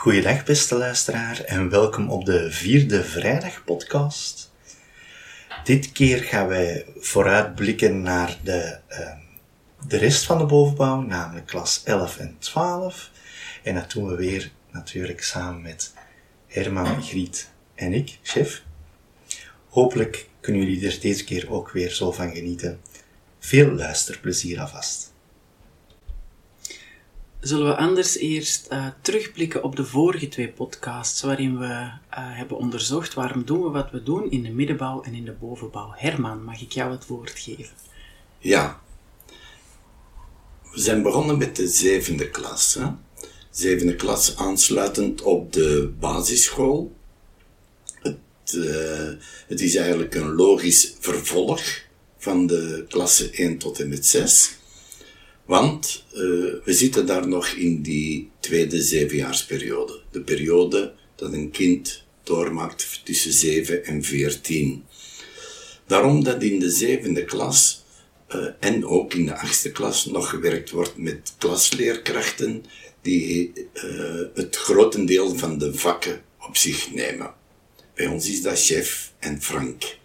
Goeiedag beste luisteraar en welkom op de vierde vrijdag podcast. Dit keer gaan wij vooruitblikken naar de, uh, de rest van de bovenbouw, namelijk klas 11 en 12. En dat doen we weer natuurlijk samen met Herman, Griet en ik, chef. Hopelijk kunnen jullie er deze keer ook weer zo van genieten. Veel luisterplezier alvast. Zullen we anders eerst uh, terugblikken op de vorige twee podcasts, waarin we uh, hebben onderzocht waarom doen we wat we doen in de middenbouw en in de bovenbouw. Herman, mag ik jou het woord geven? Ja. We zijn begonnen met de zevende klas. Hè? Zevende klas aansluitend op de basisschool. Het, uh, het is eigenlijk een logisch vervolg van de klasse 1 tot en met 6. Want uh, we zitten daar nog in die tweede zevenjaarsperiode. De periode dat een kind doormaakt tussen 7 en 14. Daarom dat in de zevende klas uh, en ook in de achtste klas nog gewerkt wordt met klasleerkrachten die uh, het grotendeel van de vakken op zich nemen. Bij ons is dat chef en Frank.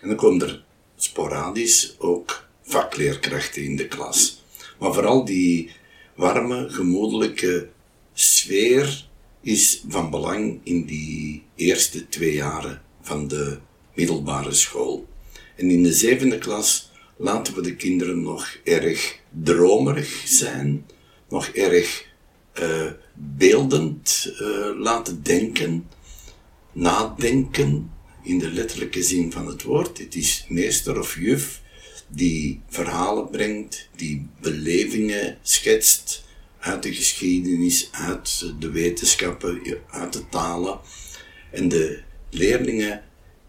En dan komen er sporadisch ook vakleerkrachten in de klas. Maar vooral die warme, gemoedelijke sfeer is van belang in die eerste twee jaren van de middelbare school. En in de zevende klas laten we de kinderen nog erg dromerig zijn, nog erg uh, beeldend uh, laten denken, nadenken, in de letterlijke zin van het woord. Het is meester of juf die verhalen brengt, die belevingen schetst uit de geschiedenis, uit de wetenschappen, uit de talen. En de leerlingen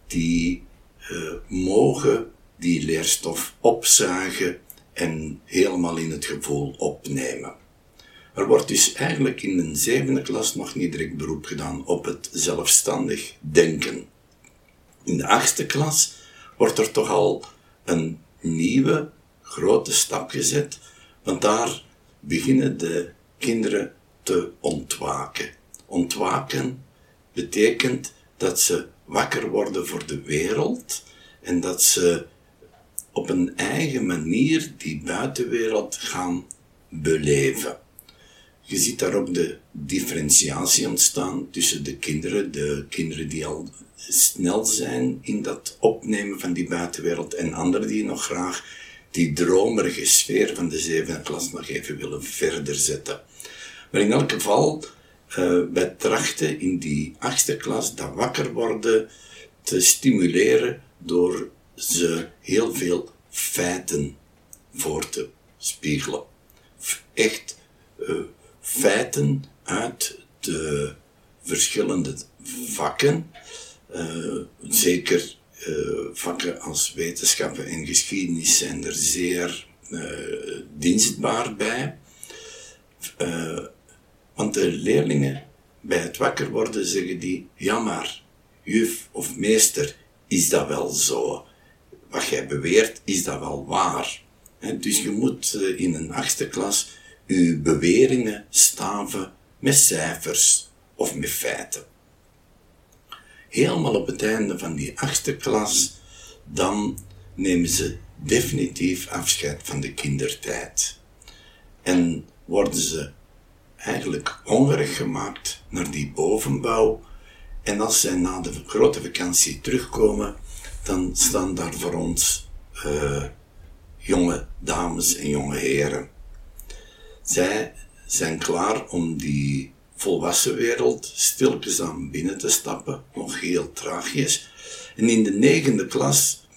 die uh, mogen die leerstof opzagen en helemaal in het gevoel opnemen. Er wordt dus eigenlijk in de zevende klas nog niet direct beroep gedaan op het zelfstandig denken. In de achtste klas wordt er toch al een nieuwe grote stap gezet, want daar beginnen de kinderen te ontwaken. Ontwaken betekent dat ze wakker worden voor de wereld en dat ze op een eigen manier die buitenwereld gaan beleven. Je ziet daar ook de differentiatie ontstaan tussen de kinderen, de kinderen die al snel zijn in dat opnemen van die buitenwereld en anderen die nog graag die dromerige sfeer van de zevende klas nog even willen verder zetten. Maar in elk geval, uh, wij trachten in die achtste klas dat wakker worden te stimuleren door ze heel veel feiten voor te spiegelen. Echt uh, feiten uit de verschillende vakken, zeker uh, vakken als wetenschappen en geschiedenis zijn er zeer uh, dienstbaar bij. want de leerlingen bij het wakker worden zeggen die, ja maar, juf of meester, is dat wel zo? Wat jij beweert, is dat wel waar? dus je moet in een achtste klas uw beweringen staven met cijfers of met feiten. Helemaal op het einde van die achtste klas, dan nemen ze definitief afscheid van de kindertijd. En worden ze eigenlijk hongerig gemaakt naar die bovenbouw. En als zij na de grote vakantie terugkomen, dan staan daar voor ons uh, jonge dames en jonge heren zij zijn klaar om die volwassen wereld stilletjes aan binnen te stappen, nog heel traagjes. En in de negende klas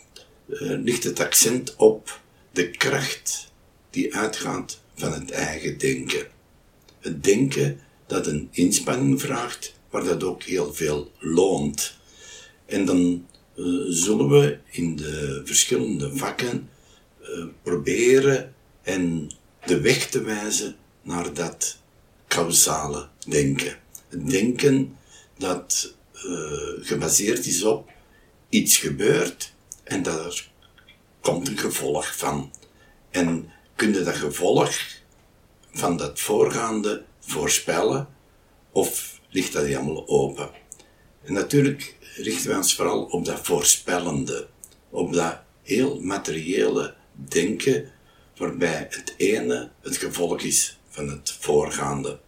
uh, ligt het accent op de kracht die uitgaat van het eigen denken. Het denken dat een inspanning vraagt, maar dat ook heel veel loont. En dan uh, zullen we in de verschillende vakken uh, proberen en de weg te wijzen naar dat causale denken. Het denken dat uh, gebaseerd is op iets gebeurt en daar komt een gevolg van. En kun je dat gevolg van dat voorgaande voorspellen of ligt dat helemaal open. En natuurlijk richten wij ons vooral op dat voorspellende, op dat heel materiële denken, waarbij het ene het gevolg is van het voorgaande.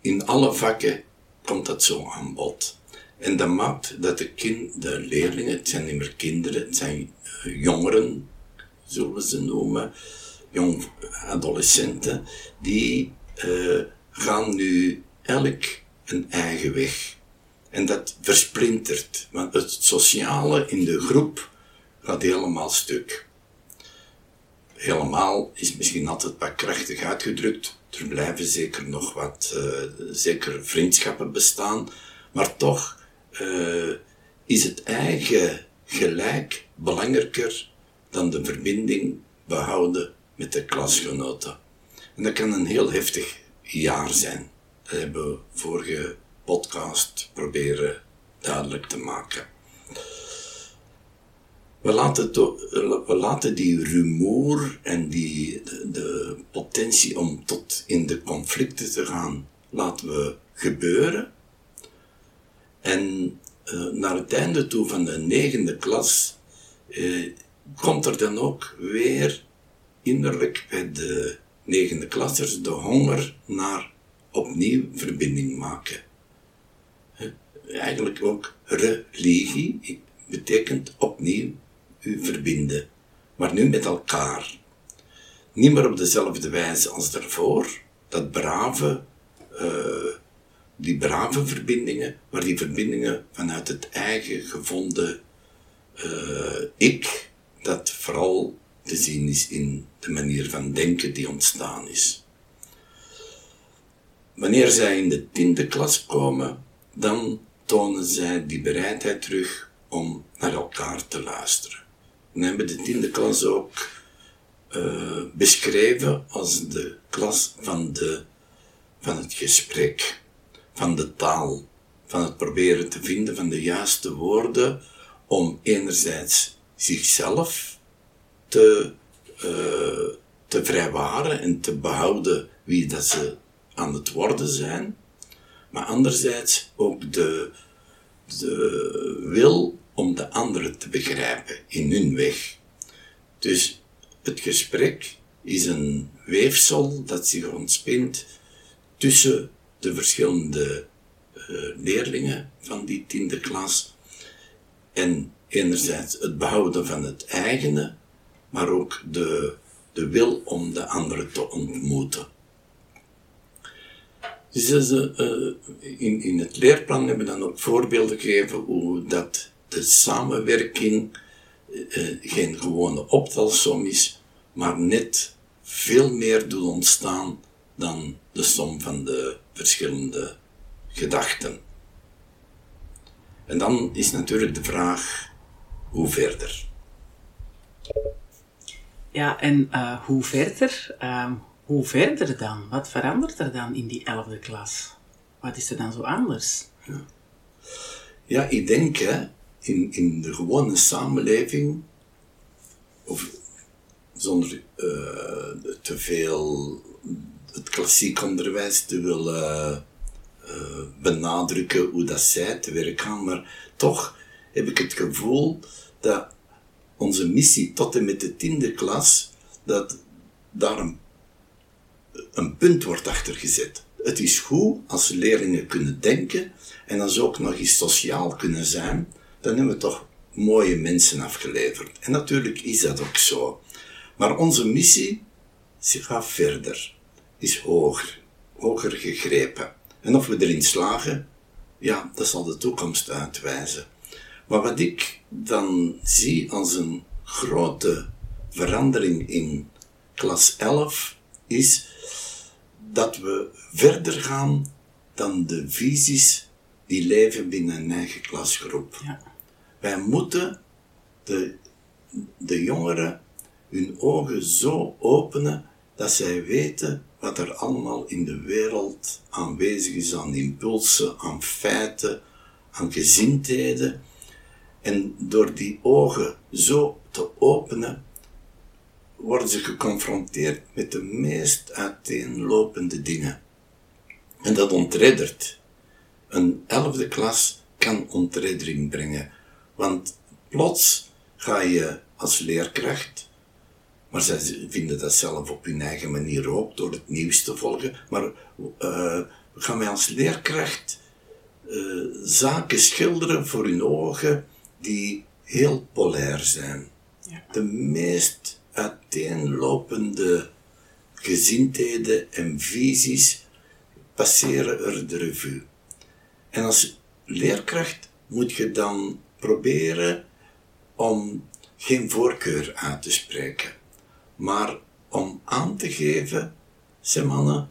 In alle vakken komt dat zo aan bod. En dat maakt dat de, kind, de leerlingen, het zijn niet meer kinderen, het zijn eh, jongeren, zullen we ze noemen, jong adolescenten, die uh, gaan nu elk een eigen weg. En dat versplintert, want het sociale in de groep gaat helemaal stuk. Helemaal is misschien altijd wat krachtig uitgedrukt. Er blijven zeker nog wat, uh, zeker vriendschappen bestaan, maar toch uh, is het eigen gelijk belangrijker dan de verbinding behouden met de klasgenoten. En dat kan een heel heftig jaar zijn. Dat hebben we vorige podcast proberen duidelijk te maken. We laten, we laten die rumoer en die, de, de, potentie om tot in de conflicten te gaan, laten we gebeuren. En uh, naar het einde toe van de negende klas uh, komt er dan ook weer innerlijk bij de negende klassers de honger naar opnieuw verbinding maken. Eigenlijk ook religie betekent opnieuw u verbinden, maar nu met elkaar. Niet meer op dezelfde wijze als daarvoor, dat brave, uh, die brave verbindingen, maar die verbindingen vanuit het eigen gevonden uh, ik, dat vooral te zien is in de manier van denken die ontstaan is. Wanneer zij in de tiende klas komen, dan tonen zij die bereidheid terug om naar elkaar te luisteren. We hebben de tiende klas ook uh, beschreven als de klas van, de, van het gesprek, van de taal, van het proberen te vinden van de juiste woorden om enerzijds zichzelf te, uh, te vrijwaren en te behouden wie dat ze aan het worden zijn, maar anderzijds ook de, de wil om de anderen te begrijpen in hun weg. Dus het gesprek is een weefsel dat zich ontspint tussen de verschillende uh, leerlingen van die tiende klas en enerzijds het behouden van het eigene, maar ook de, de wil om de anderen te ontmoeten. Uh, in, in het leerplan hebben we dan ook voorbeelden gegeven hoe dat de samenwerking uh, geen gewone optelsom is, maar net veel meer doet ontstaan dan de som van de verschillende gedachten. En dan is natuurlijk de vraag, hoe verder? Ja, en uh, hoe verder? Uh, hoe verder dan? Wat verandert er dan in die elfde klas? Wat is er dan zo anders? Ja, ja ik denk hè, in, in de gewone samenleving, of zonder uh, te veel het klassiek onderwijs te willen uh, benadrukken hoe dat zij te werk gaan, maar toch heb ik het gevoel dat onze missie tot en met de tiende klas, dat daar een, een punt wordt achter gezet. Het is goed als leerlingen kunnen denken en als ze ook nog eens sociaal kunnen zijn, dan hebben we toch mooie mensen afgeleverd. En natuurlijk is dat ook zo. Maar onze missie gaat verder, is hoger, hoger gegrepen. En of we erin slagen, ja, dat zal de toekomst uitwijzen. Maar wat ik dan zie als een grote verandering in klas 11 is dat we verder gaan dan de visies die leven binnen een eigen klasgroep. Ja. Wij moeten de, de jongeren hun ogen zo openen dat zij weten wat er allemaal in de wereld aanwezig is aan impulsen, aan feiten, aan gezindheden. En door die ogen zo te openen, worden ze geconfronteerd met de meest uiteenlopende dingen. En dat ontreddert. Een elfde klas kan ontreddering brengen. Want plots ga je als leerkracht, maar zij vinden dat zelf op hun eigen manier ook, door het nieuws te volgen, maar uh, gaan wij als leerkracht uh, zaken schilderen voor hun ogen die heel polair zijn. Ja. De meest uiteenlopende gezindheden en visies passeren er de revue. En als leerkracht moet je dan proberen om geen voorkeur uit te spreken, maar om aan te geven, zeg mannen,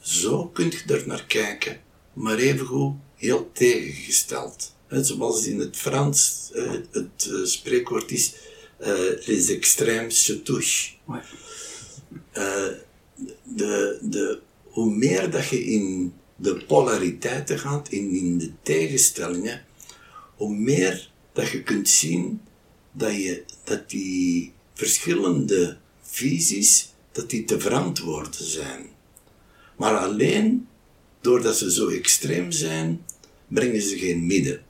zo kunt je er naar kijken, maar evengoed heel tegengesteld. Zoals in het Frans eh, het eh, spreekwoord is, eh, les extrêmes se touchent. De, de, hoe meer dat je in de polariteiten gaat, in, in de tegenstellingen, hoe meer dat je kunt zien dat, je, dat die verschillende visies, dat die te verantwoorden zijn. Maar alleen doordat ze zo extreem zijn, brengen ze geen midden.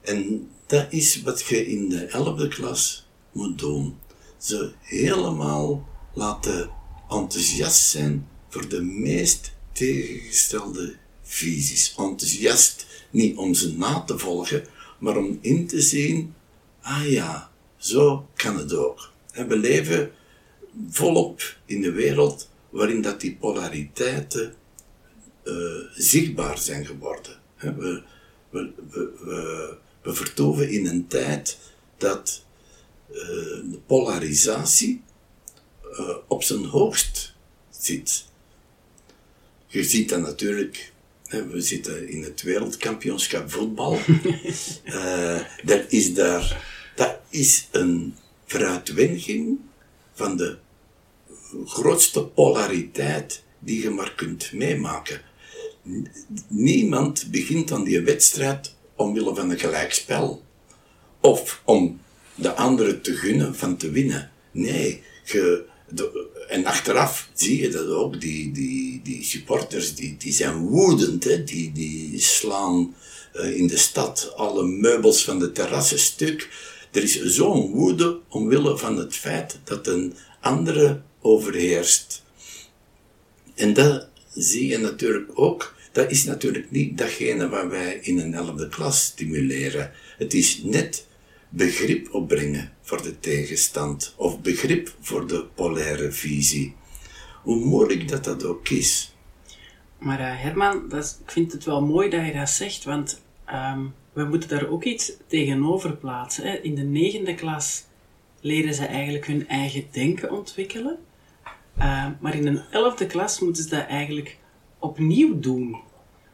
En dat is wat je in de elfde klas moet doen. Ze helemaal laten enthousiast zijn voor de meest tegengestelde visies. Enthousiast niet om ze na te volgen, maar om in te zien, ah ja, zo kan het ook. We leven volop in de wereld waarin dat die polariteiten uh, zichtbaar zijn geworden. We, we, we, we, vertoeven in een tijd dat uh, de polarisatie uh, op zijn hoogst zit. Je ziet dat natuurlijk, we zitten in het wereldkampioenschap voetbal. uh, dat, is daar, dat is een veruitwenning van de grootste polariteit die je maar kunt meemaken. Niemand begint aan die wedstrijd omwille van een gelijkspel. Of om de andere te gunnen van te winnen. Nee, je, en achteraf zie je dat ook, die, die, die supporters die, die zijn woedend, hè? Die, die slaan uh, in de stad alle meubels van de terrassen stuk. Er is zo'n woede omwille van het feit dat een andere overheerst. En dat zie je natuurlijk ook. Dat is natuurlijk niet datgene wat wij in een elfde klas stimuleren. Het is net begrip opbrengen voor de tegenstand of begrip voor de polaire visie. Hoe moeilijk dat dat ook is. Maar uh, Herman, dat ik vind het wel mooi dat je dat zegt, want um, we moeten daar ook iets tegenover plaatsen. Hè. In de negende klas leren ze eigenlijk hun eigen denken ontwikkelen. Uh, maar in een elfde klas moeten ze dat eigenlijk opnieuw doen.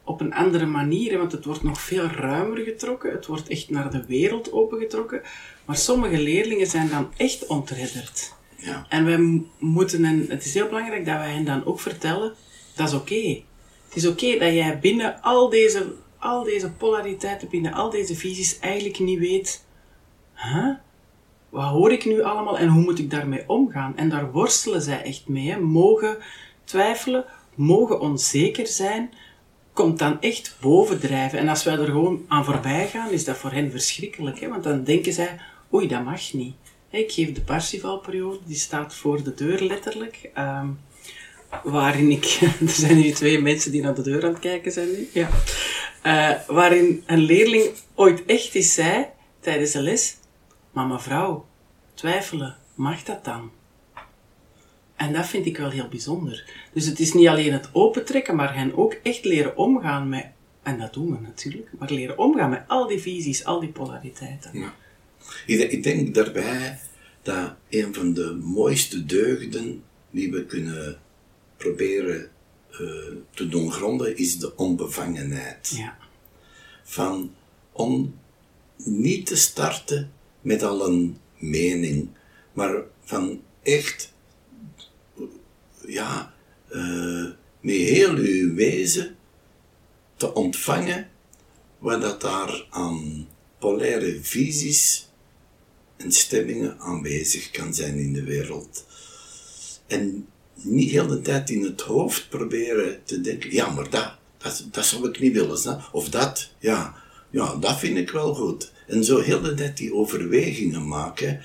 Op een andere manier, want het wordt nog veel ruimer getrokken. Het wordt echt naar de wereld opengetrokken. Maar sommige leerlingen zijn dan echt ontredderd. Ja. En wij moeten, en het is heel belangrijk dat wij hen dan ook vertellen, dat is oké. Het is oké dat jij binnen al deze, al deze polariteiten, binnen al deze visies eigenlijk niet weet, huh? wat hoor ik nu allemaal en hoe moet ik daarmee omgaan? En daar worstelen zij echt mee. Hè? Mogen twijfelen, mogen onzeker zijn, komt dan echt bovendrijven. En als wij er gewoon aan voorbij gaan, is dat voor hen verschrikkelijk. Hè? Want dan denken zij, oei, dat mag niet. Ik geef de Parsifalperiode, die staat voor de deur letterlijk. Um, waarin ik, er zijn hier twee mensen die naar de deur aan het kijken zijn nu. Ja. Uh, waarin een leerling ooit echt eens zei, tijdens de les, maar mevrouw, twijfelen, mag dat dan? En dat vind ik wel heel bijzonder. Dus het is niet alleen het opentrekken, maar hen ook echt leren omgaan met, en dat doen we natuurlijk, maar leren omgaan met al die visies, al die polariteiten. Ja. Ik denk daarbij dat een van de mooiste deugden die we kunnen proberen uh, te doen gronden, is de onbevangenheid. Ja. Van om niet te starten met al een mening, maar van echt, ja, uh, met heel uw wezen te ontvangen wat dat daar aan polaire visies en stemmingen aanwezig kan zijn in de wereld. En niet heel de tijd in het hoofd proberen te denken, ja, maar dat, dat, dat zou ik niet willen. Hè? Of dat, ja, ja, dat vind ik wel goed. En zo heel de tijd die overwegingen maken,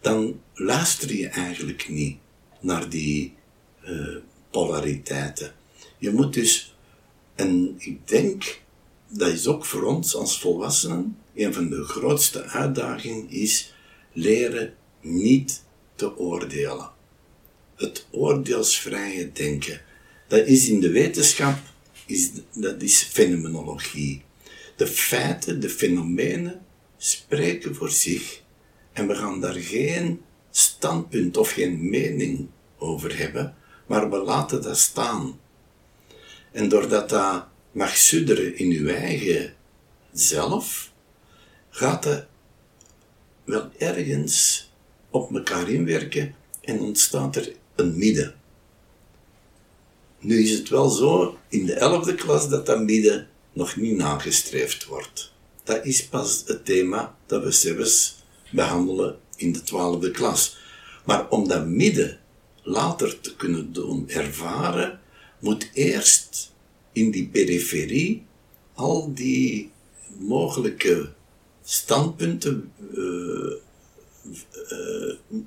dan luister je eigenlijk niet naar die uh, polariteiten. Je moet dus, en ik denk, dat is ook voor ons als volwassenen, een van de grootste uitdagingen is leren niet te oordelen. Het oordeelsvrije denken. Dat is in de wetenschap, is, dat is fenomenologie. De feiten, de fenomenen spreken voor zich. En we gaan daar geen standpunt of geen mening over hebben, maar we laten dat staan. En doordat dat mag sudderen in uw eigen zelf, gaat dat wel ergens op elkaar inwerken en ontstaat er een midden. Nu is het wel zo in de elfde klas dat dat midden nog niet nagestreefd wordt. Dat is pas het thema dat we zelfs behandelen in de twaalfde klas. Maar om dat midden later te kunnen doen ervaren, moet eerst in die periferie al die mogelijke standpunten uh,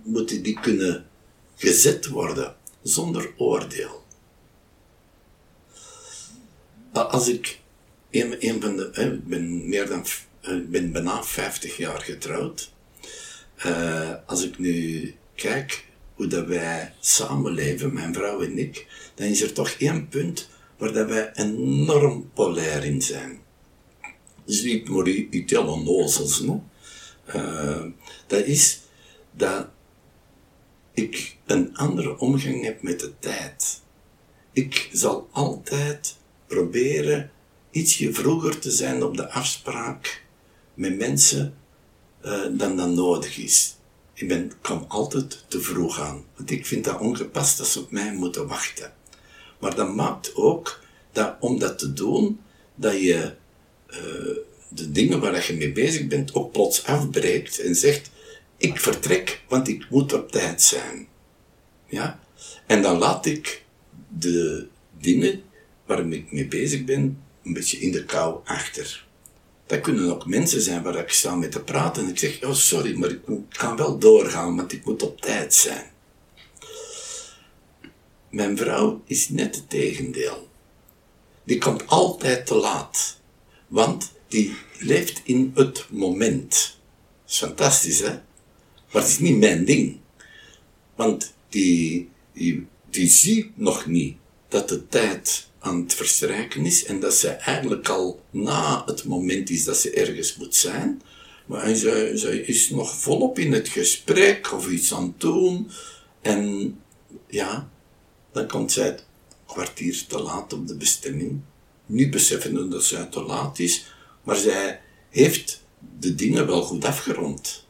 moeten die kunnen gezet worden zonder oordeel. Als ik een, een van de, ik ben meer dan, ik ben bijna 50 jaar getrouwd. Als ik nu kijk hoe dat wij samenleven, mijn vrouw en ik, dan is er toch één punt waar dat wij enorm polair in zijn. Dus niet maar iets heel onnozels, no? Uh, dat is dat ik een andere omgang heb met de tijd. Ik zal altijd proberen ietsje vroeger te zijn op de afspraak met mensen uh, dan dat nodig is. Ik ben, kom altijd te vroeg aan, want ik vind dat ongepast dat ze op mij moeten wachten. Maar dat maakt ook dat om dat te doen, dat je uh, de dingen waar je mee bezig bent ook plots afbreekt en zegt, ik vertrek, want ik moet op tijd zijn. Ja? En dan laat ik de dingen waar ik mee bezig ben, een beetje in de kou achter. Dat kunnen ook mensen zijn waar ik sta met te praten en ik zeg, oh sorry, maar ik kan wel doorgaan, want ik moet op tijd zijn. Mijn vrouw is net het tegendeel. Die komt altijd te laat. Want die leeft in het moment. Dat is fantastisch, hè? Maar het is niet mijn ding. Want die, die, die ziet nog niet dat de tijd aan het verstrijken is en dat ze eigenlijk al na het moment is dat ze ergens moet zijn. Maar ze is nog volop in het gesprek of iets aan het doen. En ja, dan komt zij het kwartier te laat op de bestemming. Niet beseffende dat zij te laat is, maar zij heeft de dingen wel goed afgerond.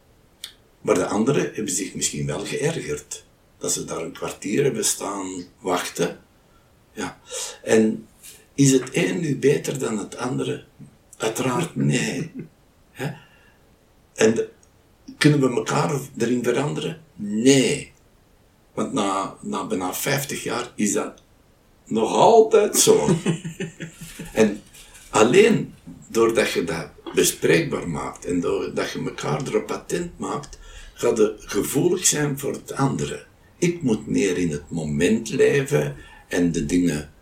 Maar de anderen hebben zich misschien wel geërgerd. Dat ze daar een kwartier hebben staan wachten ja. En is het een nu beter dan het andere? Uiteraard nee. En kunnen we elkaar erin veranderen? Nee. Want na, na bijna 50 jaar is dat nog altijd zo. en alleen doordat je dat bespreekbaar maakt en doordat je elkaar erop patent maakt, gaat je gevoelig zijn voor het andere. Ik moet meer in het moment leven en de dingen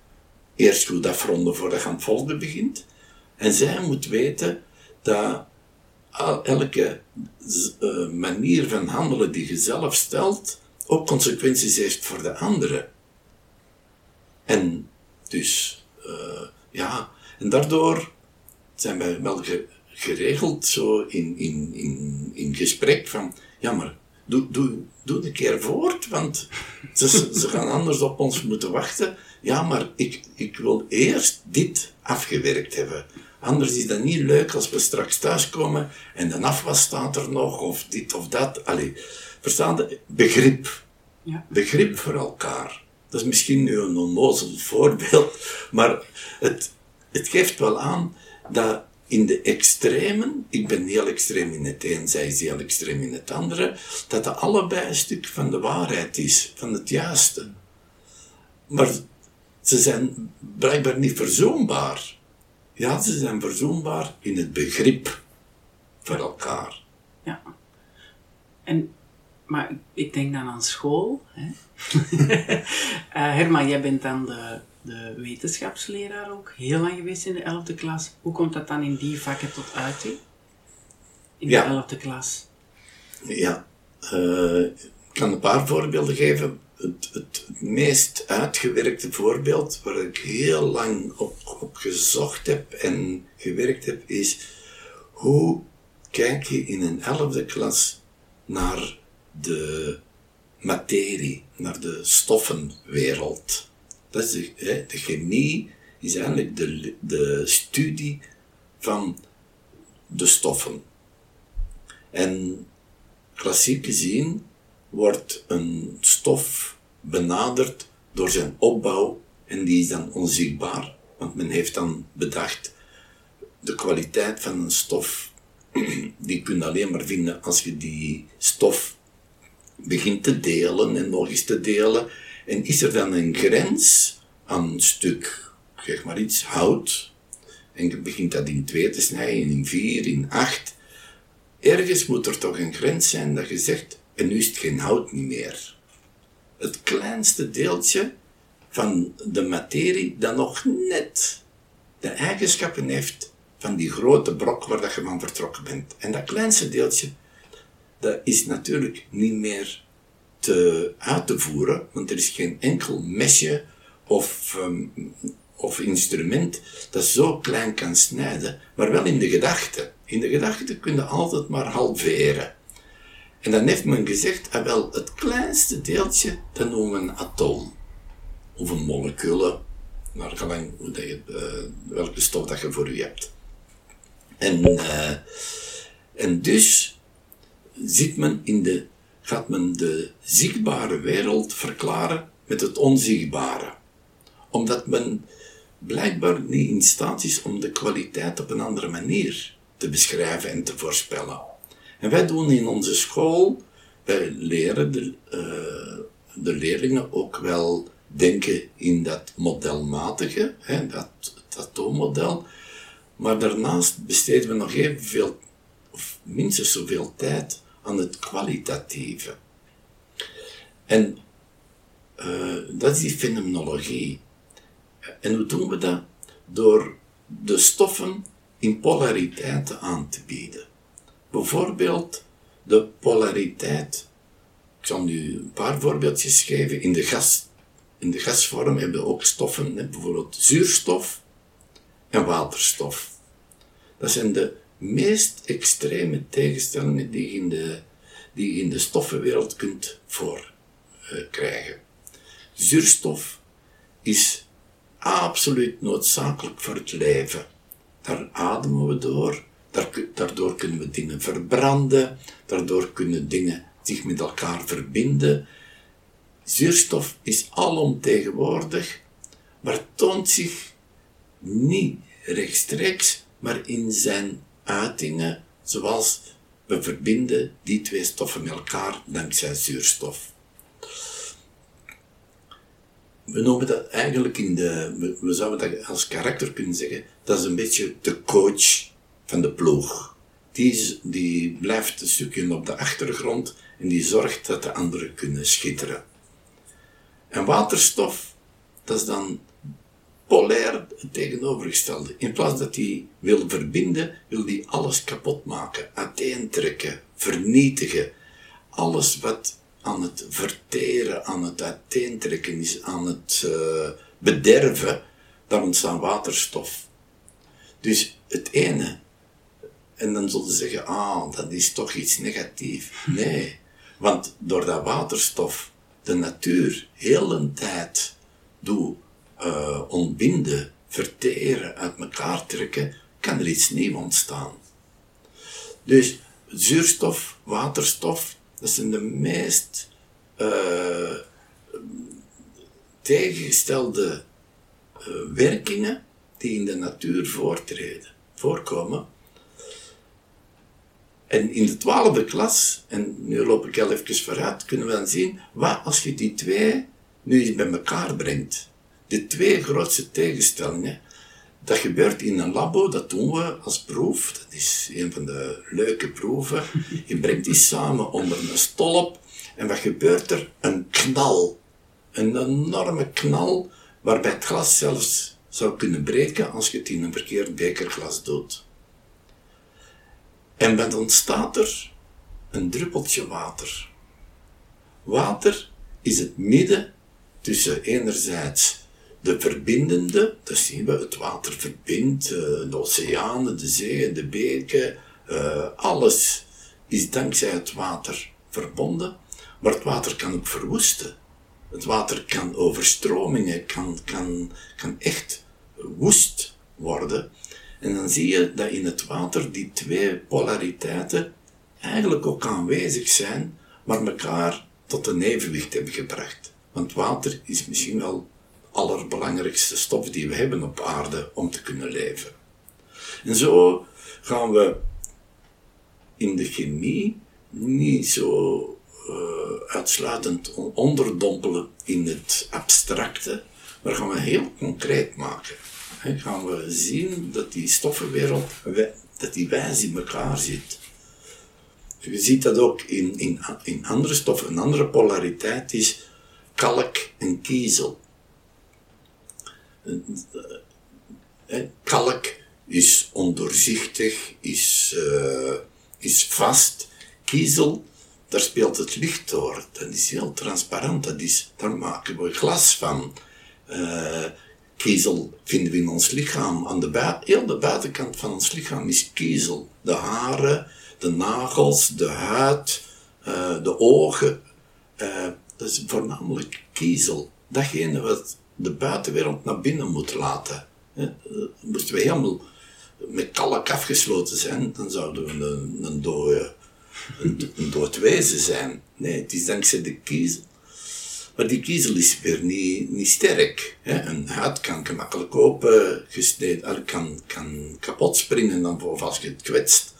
eerst goed afronden voordat je aan het volgende begint. En zij moet weten dat elke uh, manier van handelen die je zelf stelt, ook consequenties heeft voor de anderen. En dus, uh, ja, en daardoor zijn wij wel geregeld zo in, in, in, in gesprek van, ja maar, doe, doe, doe een keer voort, want ze, ze gaan anders op ons moeten wachten. Ja, maar ik, ik wil eerst dit afgewerkt hebben. Anders is dat niet leuk als we straks thuiskomen en de afwas staat er nog, of dit of dat. Allee, verstaan de begrip. Ja. Begrip voor elkaar. Dat is misschien nu een onnozel voorbeeld, maar het, het geeft wel aan dat in de extremen, ik ben heel extreem in het een, zij is heel extreem in het andere, dat dat allebei een stuk van de waarheid is, van het juiste. maar ze zijn blijkbaar niet verzoenbaar. Ja, ze zijn verzoenbaar in het begrip voor elkaar. Ja. En, maar ik denk dan aan school. Hè? uh, Herman, jij bent dan de, de wetenschapsleraar ook heel lang geweest in de 11e klas. Hoe komt dat dan in die vakken tot uiting? In Ja. de 11e klas. Ja, eh, ik kan een paar voorbeelden geven. Het, het, het meest uitgewerkte voorbeeld waar ik heel lang op, op gezocht heb en gewerkt heb, is hoe kijk je in een elfde klas naar de materie, naar de stoffenwereld. Dat is de, de chemie is eigenlijk de, de studie van de stoffen. En klassiek gezien wordt een stof benaderd door zijn opbouw en die is dan onzichtbaar, want men heeft dan bedacht de kwaliteit van een stof, die kun je alleen maar vinden als je die stof begint te delen en nog eens te delen. En is er dan een grens aan een stuk, zeg maar iets, hout, en begint dat in twee te snijden, in vier, in acht, ergens moet er toch een grens zijn dat je zegt, en nu is het geen hout niet meer. Het kleinste deeltje van de materie dat nog net de eigenschappen heeft van die grote brok waar dat je van vertrokken bent. En dat kleinste deeltje, dat is natuurlijk niet meer te, uit te voeren, want er is geen enkel mesje of, um, of instrument dat zo klein kan snijden, maar wel in de gedachte. In de gedachte kun je altijd maar halveren. En dan heeft men gezegd, ah wel, het kleinste deeltje, dat noemen we een atoom. Of een molecule, naar gelang hoe dat je, uh, welke stof dat je voor je hebt. En, uh, en dus zit men in de, gaat men de zichtbare wereld verklaren met het onzichtbare. Omdat men blijkbaar niet in staat is om de kwaliteit op een andere manier te beschrijven en te voorspellen. En wij doen in onze school, wij leren de, uh, de leerlingen ook wel denken in dat modelmatige, hè, dat, dat atoommodel. Maar daarnaast besteden we nog evenveel, of minstens zoveel tijd aan het kwalitatieve. En uh, dat is die fenomenologie. En hoe doen we dat? Door de stoffen in polariteiten aan te bieden. Bijvoorbeeld de polariteit. Ik zal nu een paar voorbeeldjes geven. In de, gas, in de gasvorm hebben we ook stoffen, bijvoorbeeld zuurstof en waterstof. Dat zijn de meest extreme tegenstellingen die je in de, die in de stoffenwereld kunt voorkrijgen. Zuurstof is absoluut noodzakelijk voor het leven. Daar ademen we door, daardoor kunnen we dingen verbranden, daardoor kunnen dingen zich met elkaar verbinden. Zuurstof is alomtegenwoordig, maar toont zich niet rechtstreeks, maar in zijn uitingen, zoals we verbinden die twee stoffen met elkaar dankzij zuurstof. We noemen dat eigenlijk in de, we zouden dat als karakter kunnen zeggen, dat is een beetje de coach van de ploeg. Die, die blijft een stukje op de achtergrond en die zorgt dat de anderen kunnen schitteren. En waterstof, dat is dan polair het tegenovergestelde. In plaats dat hij wil verbinden, wil hij alles kapot maken, uiteentrekken, vernietigen. Alles wat aan het verteren, aan het uiteentrekken is, aan het uh, bederven, daar ontstaan waterstof. Dus het ene, en dan zullen ze zeggen, ah, dat is toch iets negatiefs. Nee, want door dat waterstof de natuur heel een tijd doet uh, ontbinden, verteren, uit elkaar trekken, kan er iets nieuws ontstaan. Dus zuurstof, waterstof, dat zijn de meest uh, tegengestelde uh, werkingen die in de natuur voortreden, voorkomen. En in de twaalfde klas, en nu loop ik al even vooruit, kunnen we dan zien, wat als je die twee nu eens bij elkaar brengt. De twee grootste tegenstellingen, dat gebeurt in een labo, dat doen we als proef. Dat is een van de leuke proeven. Je brengt die samen onder een stolp en wat gebeurt er? Een knal. Een enorme knal waarbij het glas zelfs zou kunnen breken als je het in een verkeerd bekerglas doet. En wat ontstaat er? Een druppeltje water. Water is het midden tussen enerzijds de verbindende, dat zien we, het water verbindt, eh, de oceanen, de zeeën, de beken, uh, alles is dankzij het water verbonden, maar het water kan ook verwoesten. Het water kan overstromingen, kan, kan, kan echt woest worden. En dan zie je dat in het water die twee polariteiten eigenlijk ook aanwezig zijn, maar elkaar tot een evenwicht hebben gebracht. Want water is misschien wel allerbelangrijkste stof die we hebben op aarde om te kunnen leven. En zo gaan we in de chemie niet zo uh, uitsluitend onderdompelen in het abstracte, maar gaan we heel concreet maken. Gaan we zien dat die stoffenwereld, dat die wijs in elkaar zit. Je ziet dat ook in, in, in andere stoffen. Een andere polariteit is kalk en kiezel. Kalk is ondoorzichtig, is, is vast. Kiezel, daar speelt het licht door. Dat is heel transparant. Dat is, daar maken we glas van. Uh, kiezel vinden we in ons lichaam. Aan de heel de buitenkant van ons lichaam is kiezel. De haren, de nagels, de huid, de ogen. Dat is voornamelijk kiezel. Datgene wat de buitenwereld naar binnen moet laten. He, moesten we helemaal met kalk afgesloten zijn, dan zouden we een, een, dode, een, een dood wezen zijn. Nee, het is dankzij de kiezel. Maar die kiezel is weer niet, niet sterk. Hè. Een huid kan gemakkelijk open gesneden, kan, kan kapot springen dan, of als je het kwetst.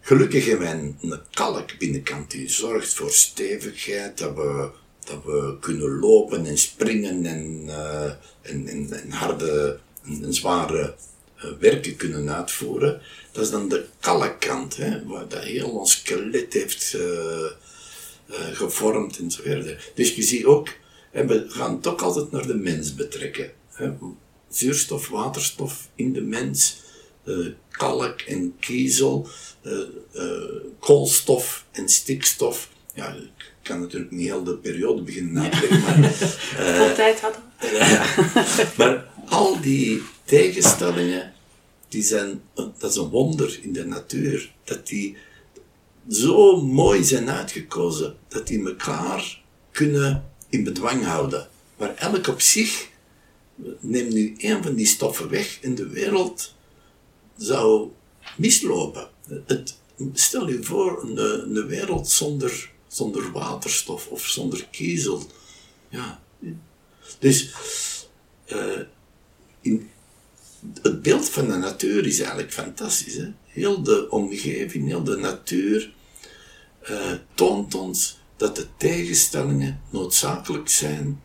Gelukkig hebben wij een kalk binnenkant die zorgt voor stevigheid, dat we, dat we kunnen lopen en springen en, uh, en, en, harde en, zware uh, werken kunnen uitvoeren. Dat is dan de kalkkant, hè, waar dat heel ons skelet heeft uh, gevormd en zo verder. Dus je ziet ook, we gaan ook altijd naar de mens betrekken. Hè. Zuurstof, waterstof in de mens, kalk en kiezel koolstof en stikstof. Ja, kan natuurlijk niet heel de periode beginnen uitleggen, maar... Uh, tijd hadden. maar al die tegenstellingen, die zijn, dat is een wonder in de natuur, dat die zo mooi zijn uitgekozen, dat die elkaar kunnen in bedwang houden. Maar elk op zich, neem nu één van die stoffen weg en de wereld zou mislopen. Het, stel je voor een, een wereld zonder, zonder waterstof of zonder kiezel. Ja. Dus uh, in, het beeld van de natuur is eigenlijk fantastisch. Hè? Heel de omgeving, heel de natuur uh, toont ons dat de tegenstellingen noodzakelijk zijn,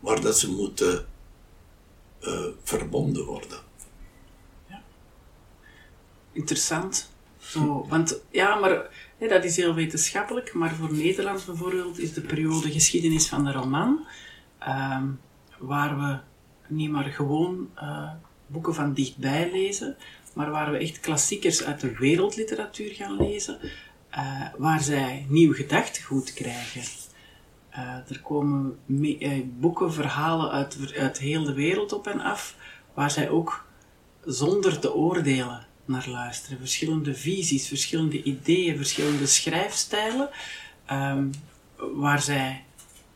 maar dat ze moeten uh, verbonden worden interessant. Zo, want ja, maar dat is heel wetenschappelijk, maar voor Nederland bijvoorbeeld is de periode geschiedenis van de roman, uh, waar we niet maar gewoon uh, boeken van dichtbij lezen, maar waar we echt klassiekers uit de wereldliteratuur gaan lezen, uh, waar zij nieuw gedachtegoed krijgen. Uh, er komen boeken, verhalen uit, uit heel de wereld op en af, waar zij ook zonder te oordelen naar luisteren. Verschillende visies, verschillende ideeën, verschillende schrijfstijlen, um, waar zij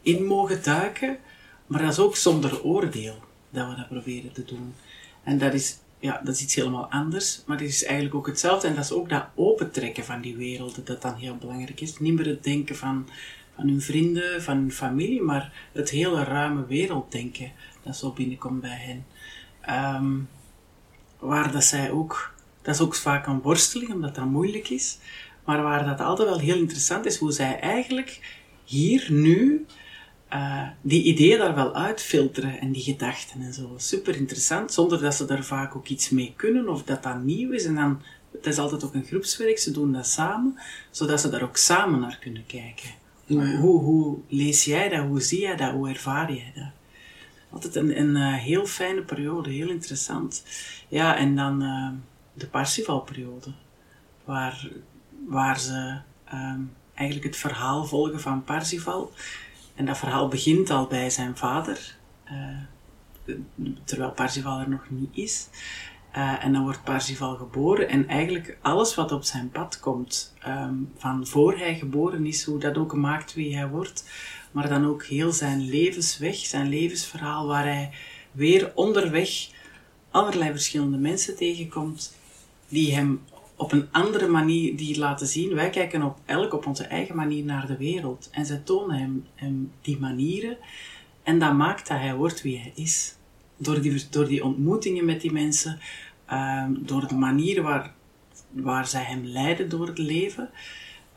in mogen duiken, maar dat is ook zonder oordeel dat we dat proberen te doen. En dat is, ja, dat is iets helemaal anders, maar het is eigenlijk ook hetzelfde. En dat is ook dat opentrekken van die werelden dat dan heel belangrijk is. Niet meer het denken van, van hun vrienden, van hun familie, maar het hele ruime werelddenken dat zo binnenkomt bij hen. Um, waar dat zij ook dat is ook vaak een worsteling, omdat dat moeilijk is. Maar waar dat altijd wel heel interessant is, hoe zij eigenlijk hier nu eh, die ideeën daar wel uitfilteren en die gedachten en zo. Super interessant, zonder dat ze daar vaak ook iets mee kunnen of dat dat nieuw is. En dan, het is altijd ook een groepswerk, ze doen dat samen, zodat ze daar ook samen naar kunnen kijken. Hoe, hoe, hoe lees jij dat? Hoe zie jij dat? Hoe ervaar jij dat? Altijd een, een uh, heel fijne periode, heel interessant. Ja, en dan uh, de Parsifal-periode, waar, waar ze um, eigenlijk het verhaal volgen van Parsifal. En dat verhaal begint al bij zijn vader, uh, terwijl Parsifal er nog niet is. Uh, en dan wordt Parsifal geboren en eigenlijk alles wat op zijn pad komt, um, van voor hij geboren is, hoe dat ook maakt wie hij wordt, maar dan ook heel zijn levensweg, zijn levensverhaal, waar hij weer onderweg allerlei verschillende mensen tegenkomt, die hem op een andere manier die laten zien. Wij kijken op elk op onze eigen manier naar de wereld. En zij tonen hem, die manieren. En dat maakt dat hij wordt wie hij is. Door die, door die ontmoetingen met die mensen, uh, door de manieren waar, waar zij hem leiden door het leven.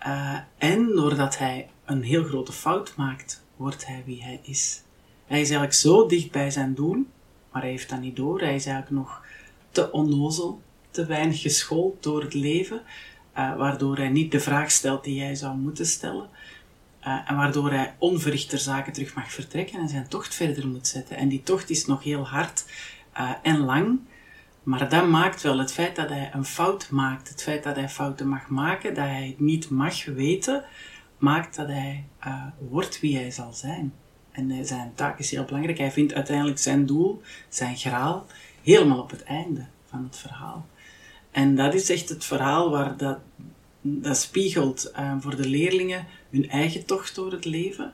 Uh, en doordat hij een heel grote fout maakt, wordt hij wie hij is. Hij is eigenlijk zo dicht bij zijn doel, maar hij heeft dat niet door. Hij is eigenlijk nog te onnozel te weinig geschoold door het leven, uh, waardoor hij niet de vraag stelt die hij zou moeten stellen. Uh, en waardoor hij onverrichter zaken terug mag vertrekken en zijn tocht verder moet zetten. En die tocht is nog heel hard uh, en lang, maar dat maakt wel het feit dat hij een fout maakt, het feit dat hij fouten mag maken, dat hij het niet mag weten, maakt dat hij wordt wie hij zal zijn. En zijn taak is heel belangrijk. Hij vindt uiteindelijk zijn doel, zijn graal, helemaal op het einde van het verhaal. En dat is echt het verhaal waar dat, dat spiegelt uh, voor de leerlingen hun eigen tocht door het leven.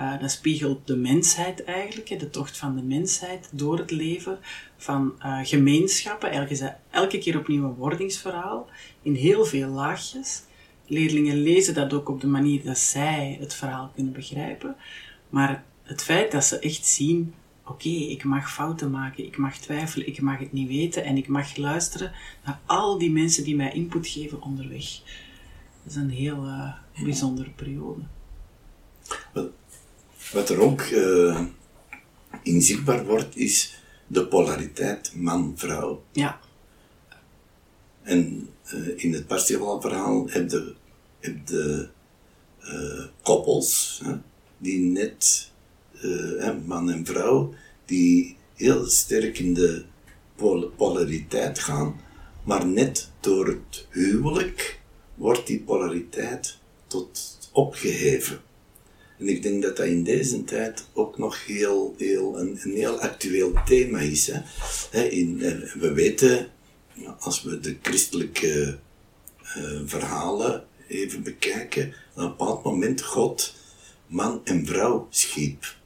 Uh, dat spiegelt de mensheid eigenlijk, de tocht van de mensheid door het leven, van uh, gemeenschappen. Eigenlijk is elke keer opnieuw een wordingsverhaal, in heel veel laagjes. Leerlingen lezen dat ook op de manier dat zij het verhaal kunnen begrijpen. Maar het feit dat ze echt zien oké, okay, ik mag fouten maken, ik mag twijfelen, ik mag het niet weten en ik mag luisteren naar al die mensen die mij input geven onderweg. Dat is een heel uh, bijzondere periode. Wat, wat er ook uh, inzichtbaar wordt, is de polariteit man-vrouw. Ja. En uh, in het Parsifal-verhaal heb je, heb de koppels hè, die net uh, man en vrouw, die heel sterk in de pol polariteit gaan, maar net door het huwelijk wordt die polariteit tot opgeheven. En ik denk dat dat in deze tijd ook nog heel, heel, een, een heel actueel thema is. Hè. in, eh, we weten, als we de christelijke uh, verhalen even bekijken, op een bepaald moment God man en vrouw schiep.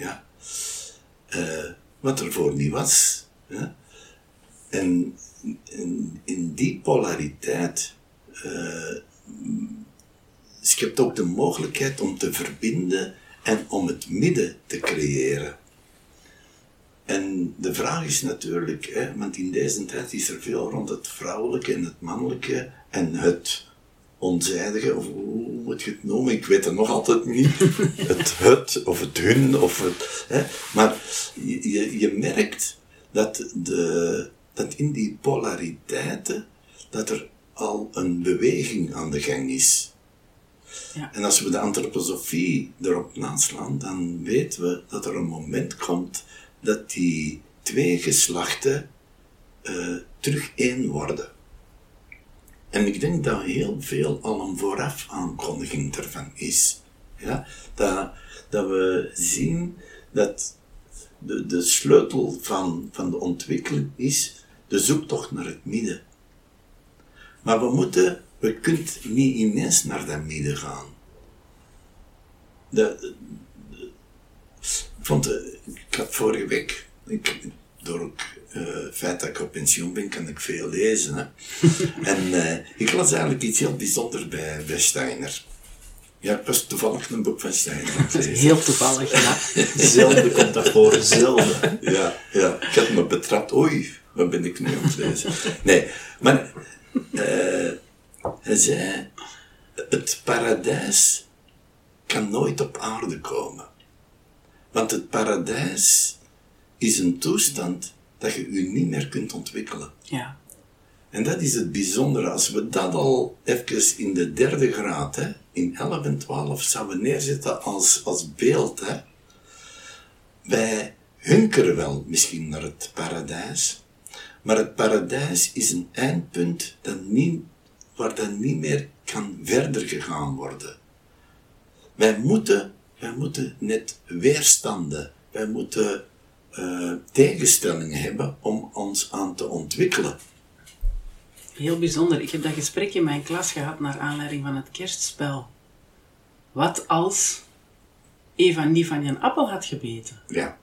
Ja. Uh, wat ervoor niet was. En in, in, die polariteit uh, schept ook de mogelijkheid om te verbinden en om het midden te creëren. En de vraag is natuurlijk, hè, want in deze tijd is er veel rond het vrouwelijke en het mannelijke en het onzijdige, of hoe moet je het noemen? Ik weet het nog altijd niet. het het, of het hun, of het... Hè. Maar je, je merkt dat, de, dat in die polariteiten, dat er al een beweging aan de gang is. Ja. En als we de antroposofie erop naslaan, dan weten we dat er een moment komt dat die twee geslachten uh, terug één worden. En ik denk dat heel veel al een vooraf aankondiging ervan is. Ja? Dat, dat we zien dat de, de sleutel van, van de ontwikkeling is de zoektocht naar het midden. Maar we moeten, we kunnen niet ineens naar dat midden gaan. Vond, ik had vorige week, ik, door ook uh, het feit dat ik op pensioen ben, kan ik veel lezen. Hè. en uh, ik las eigenlijk iets heel bijzonders bij, bij Steiner. Ja, ik was toevallig een boek van Steiner. Heel toevallig, ja. zelden komt dat voor, zelden. Ja, ja, ik had me betrapt. Oei, wat ben ik nu aan het lezen? Nee, maar uh, hij zei, het paradijs kan nooit op aarde komen. Want het paradijs is een toestand dat je je niet meer kunt ontwikkelen. Ja. En dat is het bijzondere. Als we dat al even in de derde graad, hè, in 11 en 12, zouden neerzetten als, als beeld. Hè. Wij hunkeren wel misschien naar het paradijs, maar het paradijs is een eindpunt dat niet, waar dat niet meer kan verder gegaan worden. Wij moeten, wij moeten net weerstanden, wij moeten uh, tegenstellingen hebben om ons aan te ontwikkelen. Heel bijzonder. Ik heb dat gesprek in mijn klas gehad naar aanleiding van het kerstspel. Wat als Eva niet van een appel had gebeten? Ja.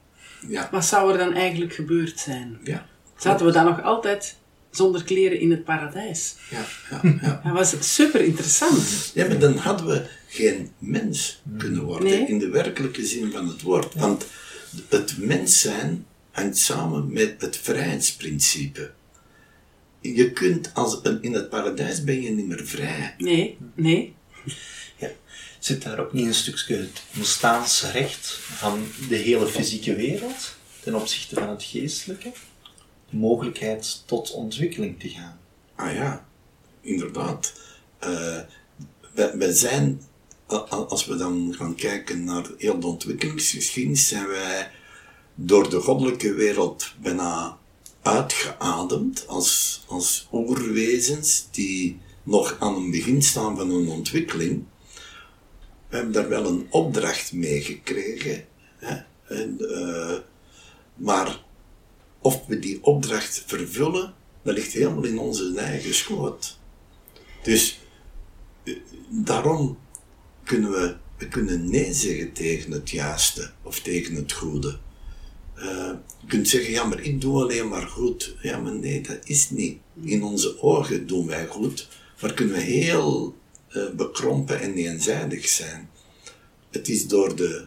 ja. Wat zou er dan eigenlijk gebeurd zijn? Ja. Zaten we dan nog altijd zonder kleren in het paradijs? Ja, ja, ja. Dat was super interessant. Ja, maar dan hadden we geen mens kunnen worden Nee. in de werkelijke zin van het woord. Want het mens zijn hangt samen met het vrijheidsprincipe. Je kunt als een, in het paradijs ben je niet meer vrij. Nee, nee. Ja. Zit daar ook niet een stukje het bestaansrecht van de hele fysieke wereld ten opzichte van het geestelijke? De mogelijkheid tot ontwikkeling te gaan. Ah ja, inderdaad. Eh, wij, wij zijn, als we dan gaan kijken naar heel de ontwikkelingsgeschiedenis, zijn wij door de goddelijke wereld bijna uitgeademd als, als oerwezens die nog aan het begin staan van hun ontwikkeling. We hebben daar wel een opdracht mee gekregen. Hè? En, eh, maar of we die opdracht vervullen, dat ligt helemaal in onze eigen schoot. Dus eh, daarom kunnen we, we kunnen nee zeggen tegen het juiste of tegen het goede. Eh, je kunt zeggen, ja, maar ik doe alleen maar goed. Ja, maar nee, dat is niet. In onze ogen doen wij goed, maar kunnen we heel eh, bekrompen en eenzijdig zijn. Het is door de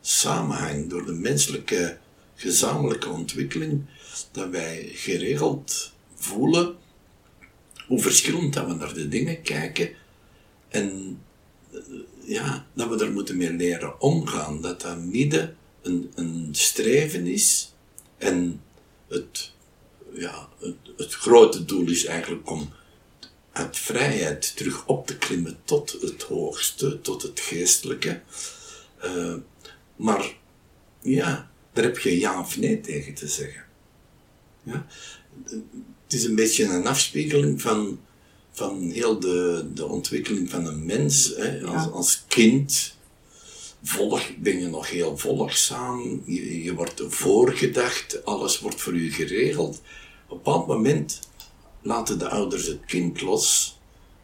samenhang, door de menselijke gezamenlijke ontwikkeling, dat wij geregeld voelen hoe verschillend dat we naar de dingen kijken en eh, ja, dat we er moeten mee leren omgaan. Dat dat midden een, een streven is en het, ja, het, het grote doel is eigenlijk om uit vrijheid terug op te klimmen tot het hoogste, tot het geestelijke. Eh, maar ja, daar heb je ja of nee tegen te zeggen. Ja? Het is een beetje een afspiegeling van, van heel de, de ontwikkeling van een mens. Hè? Als, Ja. als kind volg, ben je nog heel volgzaam, je, je wordt voorgedacht, alles wordt voor je geregeld. Op een bepaald moment laten de ouders het kind los,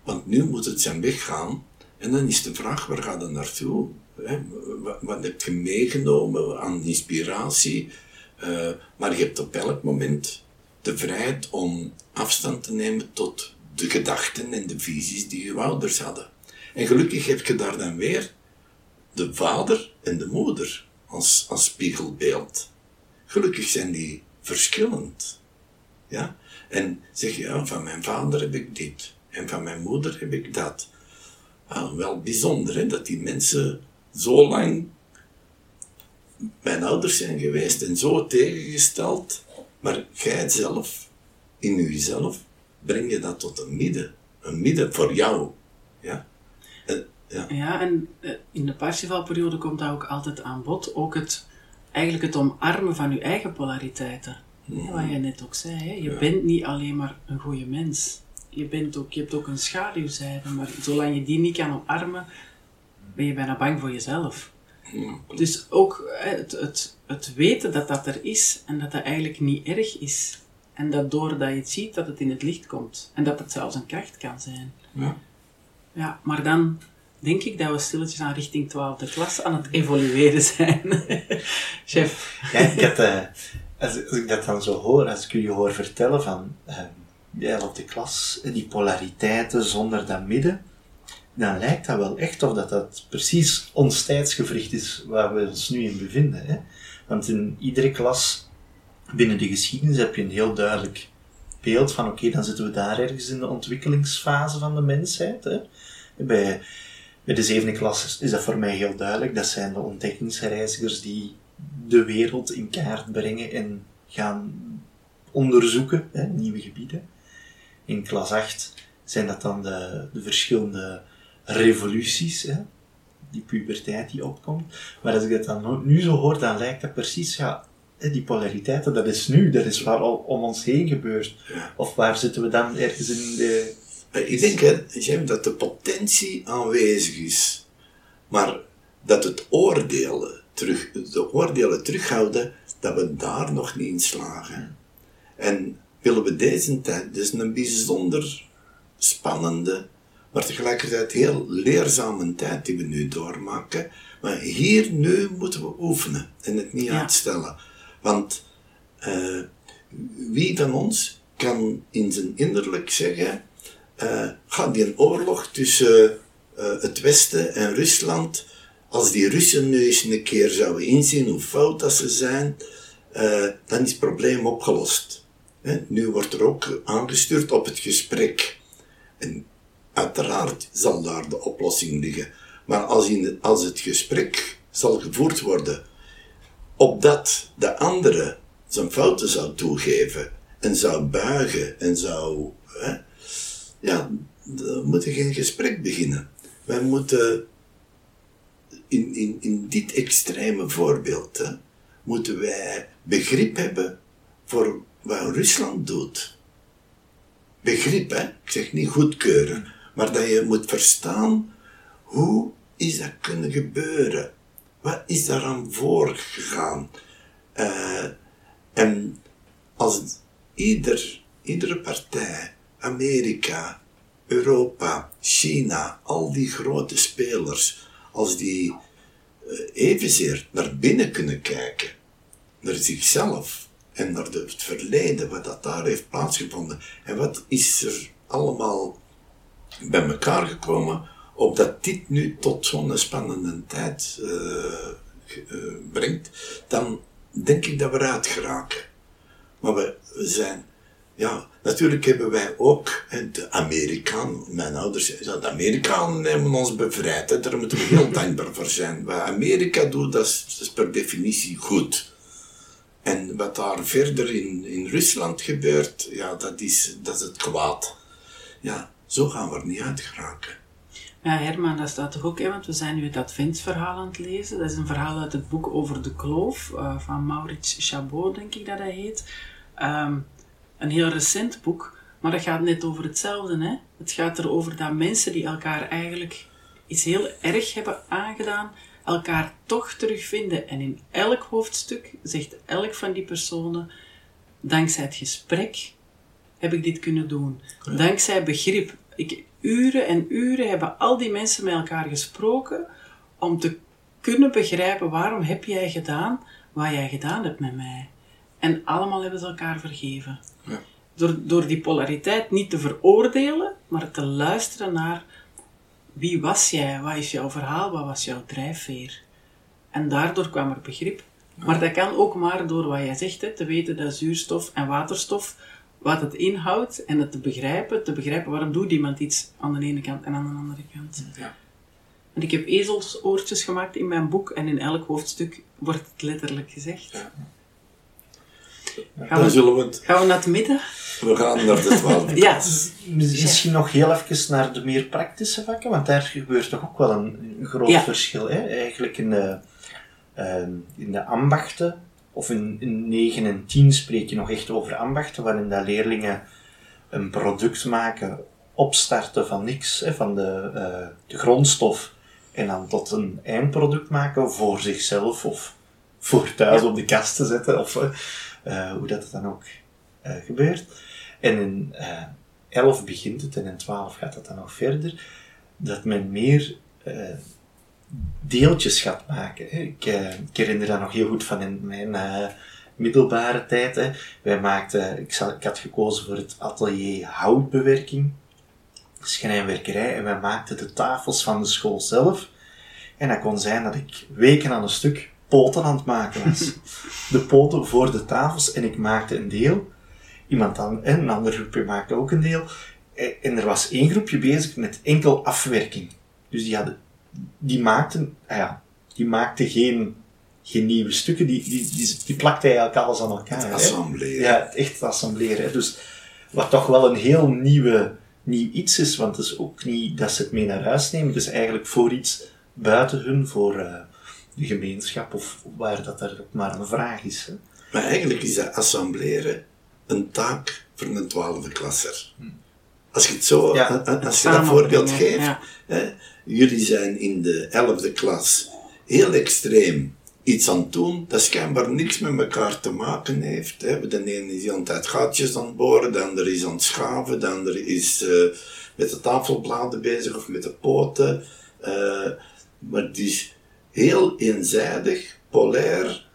want nu moet het zijn weg gaan. En dan is de vraag, waar gaat het naartoe? Hè? Wat, wat heb je meegenomen aan inspiratie? Eh, maar je hebt op elk moment de vrijheid om afstand te nemen tot de gedachten en de visies die je ouders hadden. En gelukkig heb je daar dan weer de vader en de moeder als, als spiegelbeeld. Gelukkig zijn die verschillend. Ja? En zeg je, ja, van mijn vader heb ik dit. En van mijn moeder heb ik dat. Ah, wel bijzonder, hè, dat die mensen zo lang mijn ouders zijn geweest en zo tegengesteld. Maar jij zelf, in jezelf, breng je dat tot een midden. Een midden voor jou. Ja? En, ja. Ja, en eh, in de Parsifalperiode komt dat ook altijd aan bod. Ook het, eigenlijk het omarmen van je eigen polariteiten. Wat jij net ook zei, hè? je bent niet alleen maar een goede mens. Je, bent ook, je hebt ook een schaduwzijde, maar zolang je die niet kan omarmen, ben je bijna bang voor jezelf. Dus ook hè, het, het, het weten dat dat er is en dat dat eigenlijk niet erg is. En dat doordat je het ziet, dat het in het licht komt. En dat het zelfs een kracht kan zijn. Ja. Ja, maar dan denk ik dat we stilletjes aan richting 12e klas aan het evolueren zijn. Chef. Ja, ik had, eh, als, als ik dat dan zo hoor, als ik jullie hoor vertellen van eh, de 11e klas, die polariteiten zonder dat midden, dan lijkt dat wel echt of dat dat precies ons tijdsgevricht is waar we ons nu in bevinden. Hè? Want in iedere klas binnen de geschiedenis heb je een heel duidelijk beeld van oké, dan zitten we daar ergens in de ontwikkelingsfase van de mensheid. Hè? Bij, bij de zevende klas is, dat voor mij heel duidelijk. Dat zijn de ontdekkingsreizigers die de wereld in kaart brengen en gaan onderzoeken, hè, nieuwe gebieden. In klas 8 zijn dat dan de, de verschillende revoluties, hè, die puberteit die opkomt. Maar als ik dat dan nu zo hoor, dan lijkt dat precies, ja, die polariteiten, dat is nu, dat is waar al om ons heen gebeurt. Of waar zitten we dan ergens in de... Eh, ik denk, hè, Jim, dat de potentie aanwezig is, maar dat het oordelen, terug, de oordelen terughouden, dat we daar nog niet in slagen. En willen we deze tijd, dus een bijzonder spannende, maar tegelijkertijd heel leerzame tijd die we nu doormaken. Maar hier nu moeten we oefenen en het niet uitstellen. Want uh, wie van ons kan in zijn innerlijk zeggen, uh, gaat die oorlog tussen uh, het Westen en Rusland, als die Russen nu eens een keer zouden inzien hoe fout dat ze zijn, dan is het probleem opgelost. nu wordt er ook aangestuurd op het gesprek. En uiteraard zal daar de oplossing liggen. Maar als, in, als het gesprek zal gevoerd worden opdat de andere zijn fouten zou toegeven en zou buigen en zou. Hè, ja, we moeten geen gesprek beginnen. Wij moeten in, in, in dit extreme voorbeeld hè, moeten wij begrip hebben voor wat Rusland doet. Begrip, hè? ik zeg niet goedkeuren, maar dat je moet verstaan hoe is dat kunnen gebeuren. Wat is daaraan voorgegaan? Uh, en als ieder, iedere partij, Amerika, Europa, China, al die grote spelers, als die uh, evenzeer naar binnen kunnen kijken, naar zichzelf en naar de, het verleden, wat dat daar heeft plaatsgevonden en wat is er allemaal bij elkaar gekomen opdat dit nu tot zo'n spannende tijd uh, brengt, dan denk ik dat we eruit geraken. Maar we, zijn, ja, natuurlijk hebben wij ook, de Amerikaan, mijn ouders zeiden, de Amerikanen hebben ons bevrijd, hè, daar moeten we heel dankbaar voor zijn. Wat Amerika doet, dat is, dat is per definitie goed. En wat daar verder in, in Rusland gebeurt, ja, dat is, dat is het kwaad. Ja, zo gaan we er niet uit geraken. Ja, Herman, dat staat toch ook, hè, want we zijn nu het Adventsverhaal aan het lezen. Dat is een verhaal uit het boek over de kloof, uh, van Maurits Chabot, denk ik dat hij heet. Um, een heel recent boek, maar dat gaat net over hetzelfde. Hè? Het gaat erover dat mensen die elkaar eigenlijk iets heel erg hebben aangedaan, elkaar toch terugvinden. En in elk hoofdstuk zegt elk van die personen, dankzij het gesprek heb ik dit kunnen doen. Dankzij begrip. Ik, uren en uren hebben al die mensen met elkaar gesproken om te kunnen begrijpen waarom heb jij gedaan wat jij gedaan hebt met mij. En allemaal hebben ze elkaar vergeven. Ja. Door, door die polariteit niet te veroordelen, maar te luisteren naar wie was jij, wat is jouw verhaal, wat was jouw drijfveer. En daardoor kwam er begrip. Maar dat kan ook maar door wat jij zegt, hè, te weten dat zuurstof en waterstof wat het inhoudt en het te begrijpen, te begrijpen waarom doet iemand iets aan de ene kant en aan de andere kant. Ja. En ik heb ezelsoortjes gemaakt in mijn boek en in elk hoofdstuk wordt het letterlijk gezegd. Ja. Gaan, we, zullen we het... gaan we naar het midden? We gaan naar de twaalfde ja. Misschien nog heel even naar de meer praktische vakken, want daar gebeurt toch ook wel een, groot verschil. Hè? Eigenlijk in de, ehm, in de ambachten of in, in 9 en 10 spreek je nog echt over ambachten, waarin dat leerlingen een product maken, opstarten van niks, hè, van de, uh, de grondstof, en dan tot een eindproduct maken voor zichzelf of voor thuis op de kast te zetten, of uh, hoe dat dan ook uh, gebeurt. En in 11 begint het en in 12 gaat het dan nog verder, dat men meer deeltjes gaat maken. Ik, uh, ik, herinner dat nog heel goed van in mijn uh, middelbare tijd. Hè. Wij maakten, ik, zal, ik, had gekozen voor het atelier houtbewerking, schrijnwerkerij, en wij maakten de tafels van de school zelf. En dat kon zijn dat ik weken aan een stuk poten aan het maken was. de poten voor de tafels, en ik maakte een deel. Iemand dan, een ander groepje maakte ook een deel. En er was één groepje bezig met enkel afwerking. Dus die hadden die maakten, ah ja, die maakten geen, geen nieuwe stukken, die, die, die, die plakt eigenlijk alles aan elkaar. hè. Assembleren. Ja, echt assembleren. hè. Dus wat toch wel een heel nieuwe, nieuw iets is, want het is ook niet dat ze het mee naar huis nemen. Het is eigenlijk voor iets buiten hun, voor eh, de gemeenschap of waar dat er ook maar een vraag is. Hè. Maar eigenlijk is dat assembleren een taak voor een twaalfde klasser. Als je het zo, Ja, a- a- als je dat voorbeeld geeft, ja. hè, jullie zijn in de elfde klas heel extreem iets aan het doen dat schijnbaar niks met elkaar te maken heeft. Hè. De ene is aan het gaatjes aan het boren, de ander is aan het schaven, de ander is eh, met de tafelbladen bezig of met de poten. Eh, maar het is heel eenzijdig, polair,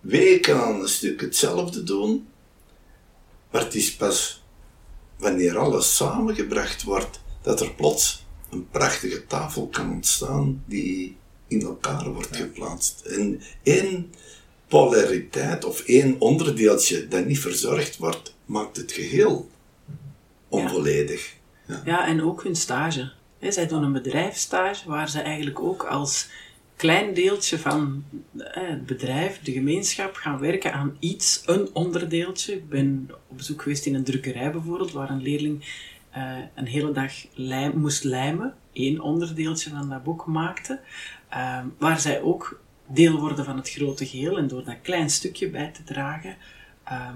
weken aan een stuk hetzelfde doen. Maar het is pas wanneer alles samengebracht wordt, dat er plots een prachtige tafel kan ontstaan die in elkaar wordt geplaatst. En één polariteit of één onderdeeltje dat niet verzorgd wordt, maakt het geheel onvolledig. Ja. Ja, en ook hun stage. Zij doen een bedrijfsstage waar ze eigenlijk ook als klein deeltje van het bedrijf, de gemeenschap, gaan werken aan iets, een onderdeeltje. Ik ben op bezoek geweest in een drukkerij bijvoorbeeld, waar een leerling eh, een hele dag lijm, moest lijmen, één onderdeeltje van dat boek maakte, eh, waar zij ook deel worden van het grote geheel en door dat klein stukje bij te dragen, ehm,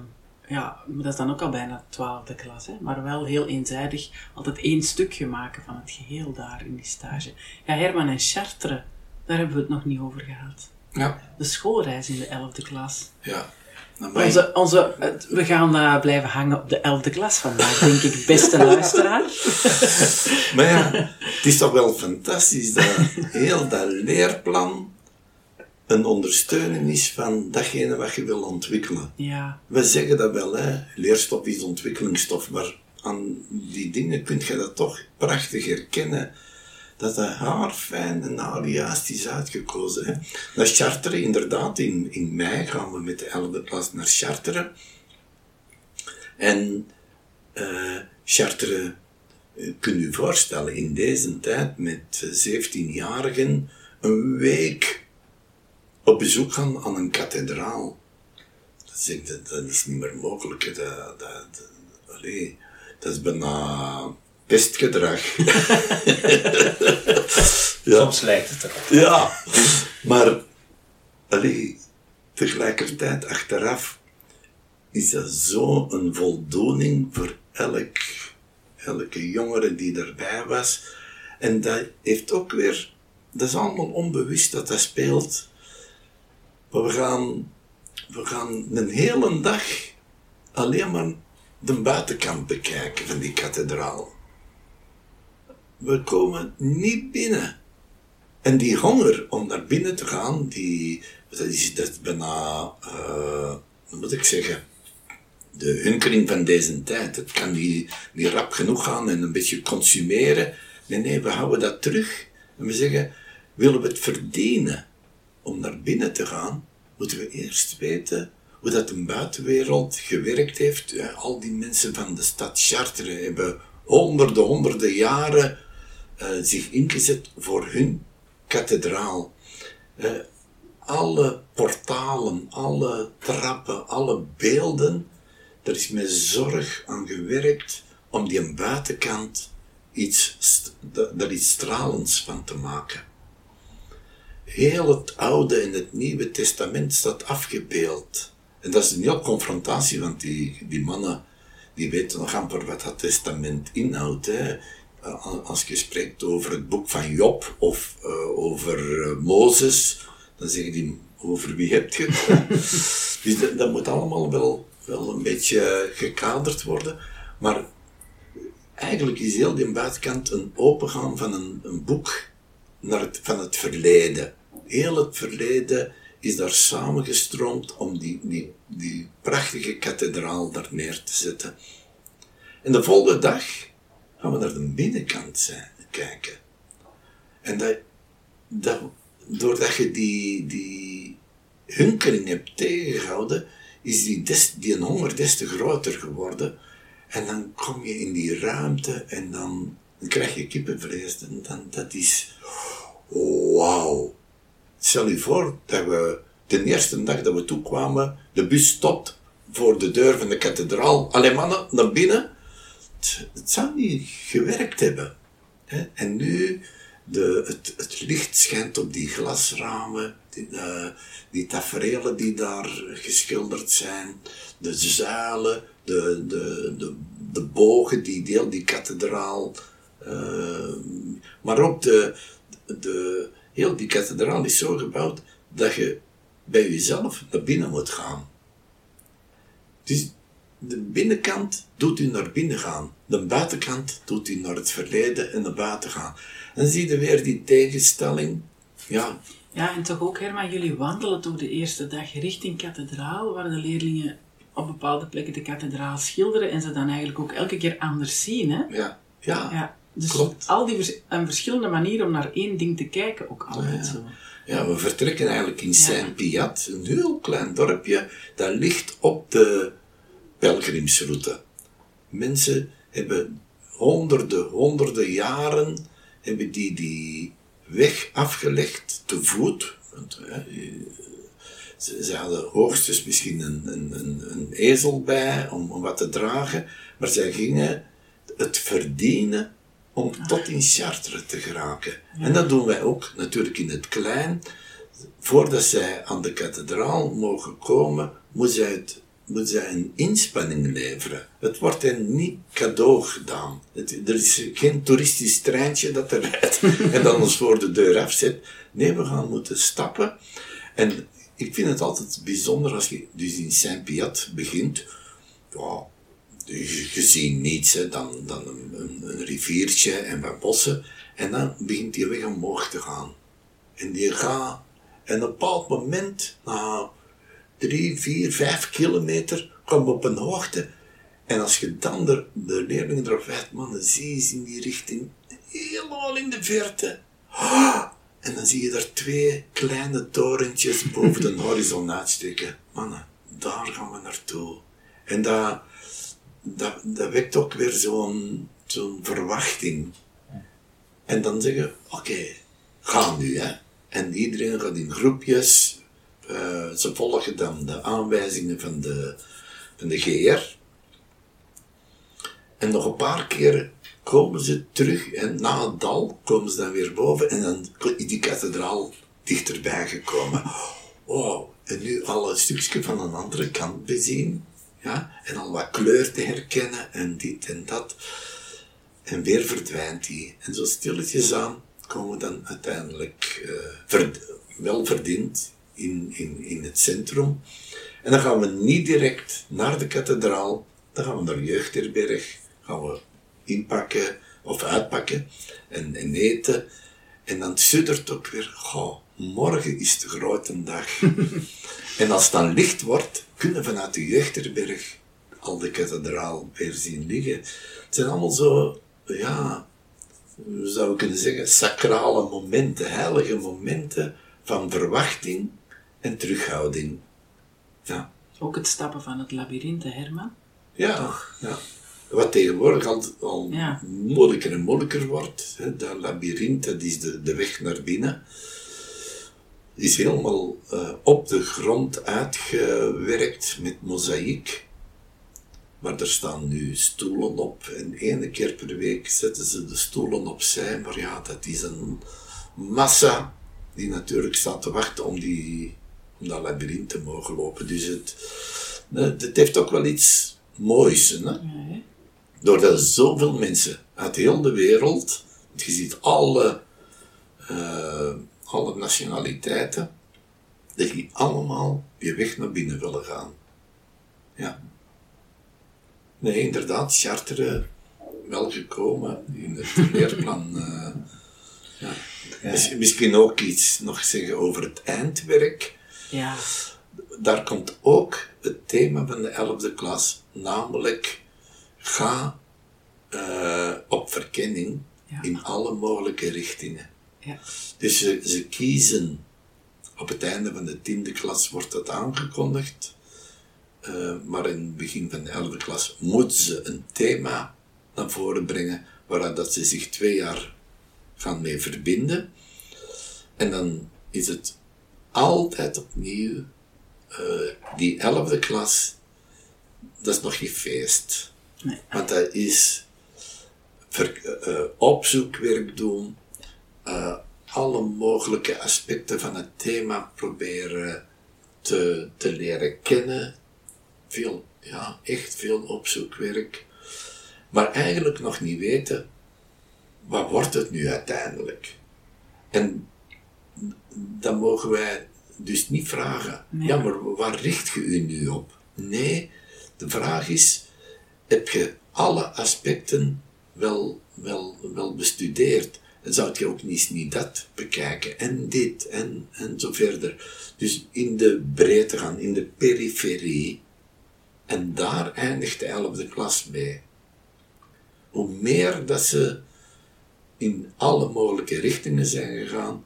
ja, dat is dan ook al bijna twaalfde klas, hè? maar wel heel eenzijdig altijd één stukje maken van het geheel daar in die stage. Ja, Herman en Chartres, daar hebben we het nog niet over gehad. Ja. De schoolreis in de elfde klas. ja. Onze, onze, het- we gaan eh, blijven hangen op de elfde klas vandaag, denk ik, beste luisteraar. Maar ja, het is toch wel fantastisch dat heel dat leerplan een ondersteuning is van datgene wat je wil ontwikkelen. Ja, We zeggen dat wel, hè. leerstof is ontwikkelingsstof, maar aan die dingen kun je dat toch prachtig herkennen. Dat dat haarfijn en haarjuist is uitgekozen. Hè. Naar Charteren, inderdaad, in, in mei gaan we met de 11e klas naar Charteren. En eh Charteren, eh, kun je voorstellen, in deze tijd met eh, 17-jarigen een week op bezoek gaan aan een kathedraal. Dat, ik, dat, is niet meer mogelijk. Dat, dat, dat, dat is bijna pestgedrag. ja. Soms lijkt het erop. ja, maar allee, tegelijkertijd achteraf is dat zo een voldoening voor elk, elke jongere die erbij was. En dat heeft ook weer, dat is allemaal onbewust dat dat speelt. Maar we gaan, we gaan een hele dag alleen maar de buitenkant bekijken van die kathedraal. We komen niet binnen. En die honger om naar binnen te gaan, die, dat is, dat bijna, eh, hoe moet ik zeggen, de hunkering van deze tijd. Het kan niet, niet rap genoeg gaan en een beetje consumeren. Nee, nee, we houden dat terug. En we zeggen, willen we het verdienen om naar binnen te gaan, moeten we eerst weten hoe dat een buitenwereld gewerkt heeft. Ja, al die mensen van de stad Chartres hebben honderden, honderden jaren eh, zich ingezet voor hun kathedraal. Eh, alle portalen, alle trappen, alle beelden, er is met zorg aan gewerkt om die buitenkant iets, daar iets stralends van te maken. Heel het Oude en het Nieuwe Testament staat afgebeeld. En dat is een heel confrontatie, want die, die mannen die weten nog amper wat dat testament inhoudt. Eh, Als je spreekt over het boek van Job of eh, over eh, Mozes, dan zeggen die, over wie heb je het? dus dat, moet allemaal wel, wel een beetje gekaderd worden. Maar eigenlijk is heel die buitenkant een opengaan van een, een boek naar het, van het verleden. Heel het verleden is daar samengestroomd om die, die, die prachtige kathedraal daar neer te zetten. En de volgende dag gaan we naar de binnenkant zijn, kijken. En dat, dat, doordat je die, die hunkering hebt tegengehouden, is die, des, die honger des te groter geworden. En dan kom je in die ruimte en dan, krijg je kippenvlees. En dan, dat is, wauw. Stel je voor dat we de eerste dag dat we toekwamen, de bus stopt voor de deur van de kathedraal. Alleen mannen naar binnen. Het, zou niet gewerkt hebben. Hè? En nu, de, het, het licht schijnt op die glasramen, die, uh, die tafereelen die daar geschilderd zijn, de zuilen, de, de, de, de bogen die deel die kathedraal, uh, maar ook de, de, heel die kathedraal is zo gebouwd dat je bij jezelf naar binnen moet gaan. Dus de binnenkant doet u naar binnen gaan. De buitenkant doet u naar het verleden en naar buiten gaan. En zie je weer die tegenstelling. Ja. Ja, en toch ook, Herman, jullie wandelen toch de eerste dag richting kathedraal, waar de leerlingen op bepaalde plekken de kathedraal schilderen en ze dan eigenlijk ook elke keer anders zien, hè? Ja, ja, Ja, dus Klopt. al die vers verschillende manieren om naar één ding te kijken, ook altijd zo. Ja, we vertrekken eigenlijk in Saint-Piat, een heel klein dorpje, dat ligt op de pelgrimsroute. Mensen hebben honderden, honderden jaren hebben die die weg afgelegd te voet. Want, hè, ze, ze hadden hoogstens misschien een, een, een, een ezel bij om, om wat te dragen, maar zij gingen het verdienen om tot in Chartres te geraken. En dat doen wij ook natuurlijk in het klein. Voordat zij aan de kathedraal mogen komen, moet zij, het, moet zij een inspanning leveren. Het wordt hen niet cadeau gedaan. Er is geen toeristisch treintje dat er en dan ons voor de deur afzet. Nee, we gaan moeten stappen. En ik vind het altijd bijzonder als je dus in Saint-Piat begint. Ja, je, ziet niets, dan, dan een riviertje en wat bossen. En dan begint die weg omhoog te gaan. En die gaat, en op een bepaald moment, na drie, vier, vijf kilometer, kom op een hoogte. En als je dan de, de leerlingen erop wijst, man, dan zie je ze in die richting, helemaal in de verte. Ah! En dan zie je daar twee kleine torentjes boven de horizon uitsteken. Mannen, daar gaan we naartoe. En dat, dat, dat wekt ook weer zo'n zo'n verwachting. En dan zeggen, oké, ga nu, hè. En iedereen gaat in groepjes. Eh, ze volgen dan de aanwijzingen van de, van de GR. En nog een paar keren komen ze terug en na het dal komen ze dan weer boven en dan is die kathedraal dichterbij gekomen. Oh, en nu al een stukje van een andere kant bezien. Ja, en al wat kleur te herkennen en dit en dat. En weer verdwijnt die. En zo stilletjes aan komen we dan uiteindelijk verd- wel verdiend in, in, in het centrum. En dan gaan we niet direct naar de kathedraal, dan gaan we naar Jeugdherberg, gaan we inpakken of uitpakken en, en eten. En dan suddert ook weer, goh, morgen is de grote dag. en als het dan licht wordt, kunnen we vanuit de Jeugdherberg al de kathedraal weer zien liggen. Het zijn allemaal zo, ja, we zouden kunnen zeggen, sacrale momenten, heilige momenten van verwachting en terughouding. Ja. Ook het stappen van het labyrint, Herman. Ja, ja. Wat tegenwoordig al, al Ja. moeilijker en moeilijker wordt. Hè. Dat labyrint, dat is de, de weg naar binnen. Is helemaal eh, op de grond uitgewerkt met mozaïek. Maar er staan nu stoelen op. En ene keer per week zetten ze de stoelen opzij. Maar ja, dat is een massa die natuurlijk staat te wachten om, die, om dat labyrint te mogen lopen. Dus het, eh, het heeft ook wel iets moois. Hè? Doordat zoveel mensen uit heel de wereld, je ziet alle, eh, alle nationaliteiten, dat die allemaal je weg naar binnen willen gaan. Ja. Nee, inderdaad, Chartres wel gekomen in het leerplan. eh, ja. Mis- Misschien ook iets nog zeggen over het eindwerk Ja, daar komt ook het thema van de 11e klas, namelijk ga eh, op verkenning Ja. in alle mogelijke richtingen. ja. Dus ze, ze kiezen, op het einde van de 10e klas wordt dat aangekondigd, eh, maar in het begin van de 11e klas moeten ze een thema naar voren brengen waar dat ze zich twee jaar gaan mee verbinden. En dan is het altijd opnieuw, uh, die elfde klas, dat is nog geen feest. Nee. Want dat is ver, uh, opzoekwerk doen, uh, alle mogelijke aspecten van het thema proberen te, te leren kennen. Veel, ja, echt veel opzoekwerk. Maar eigenlijk nog niet weten, wat wordt het nu uiteindelijk? En dan mogen wij dus niet vragen, Nee. ja, maar waar richt je u nu op? Nee, de vraag is, heb je alle aspecten wel, wel, wel bestudeerd? En zou je ook niet, niet dat bekijken, en dit, en, en zo verder. Dus in de breedte gaan, in de periferie, en daar eindigt de elfde klas mee. Hoe meer dat ze in alle mogelijke richtingen zijn gegaan,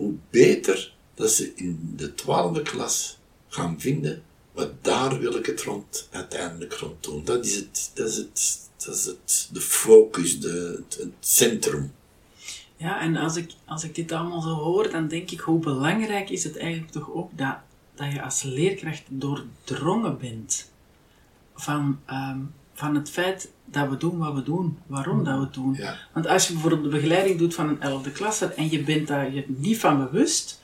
hoe beter dat ze in de twaalfde klas gaan vinden, wat daar wil ik het rond, uiteindelijk rond doen. Dat is het, dat is het, dat is het, de focus, de, het, centrum. Ja, en als ik, als ik dit allemaal zo hoor, dan denk ik hoe belangrijk is het eigenlijk toch ook dat, dat je als leerkracht doordrongen bent van, ehm, van het feit dat we doen wat we doen, waarom dat we het doen. Ja. Want als je bijvoorbeeld de begeleiding doet van een elfde klasse en je bent daar je niet van bewust,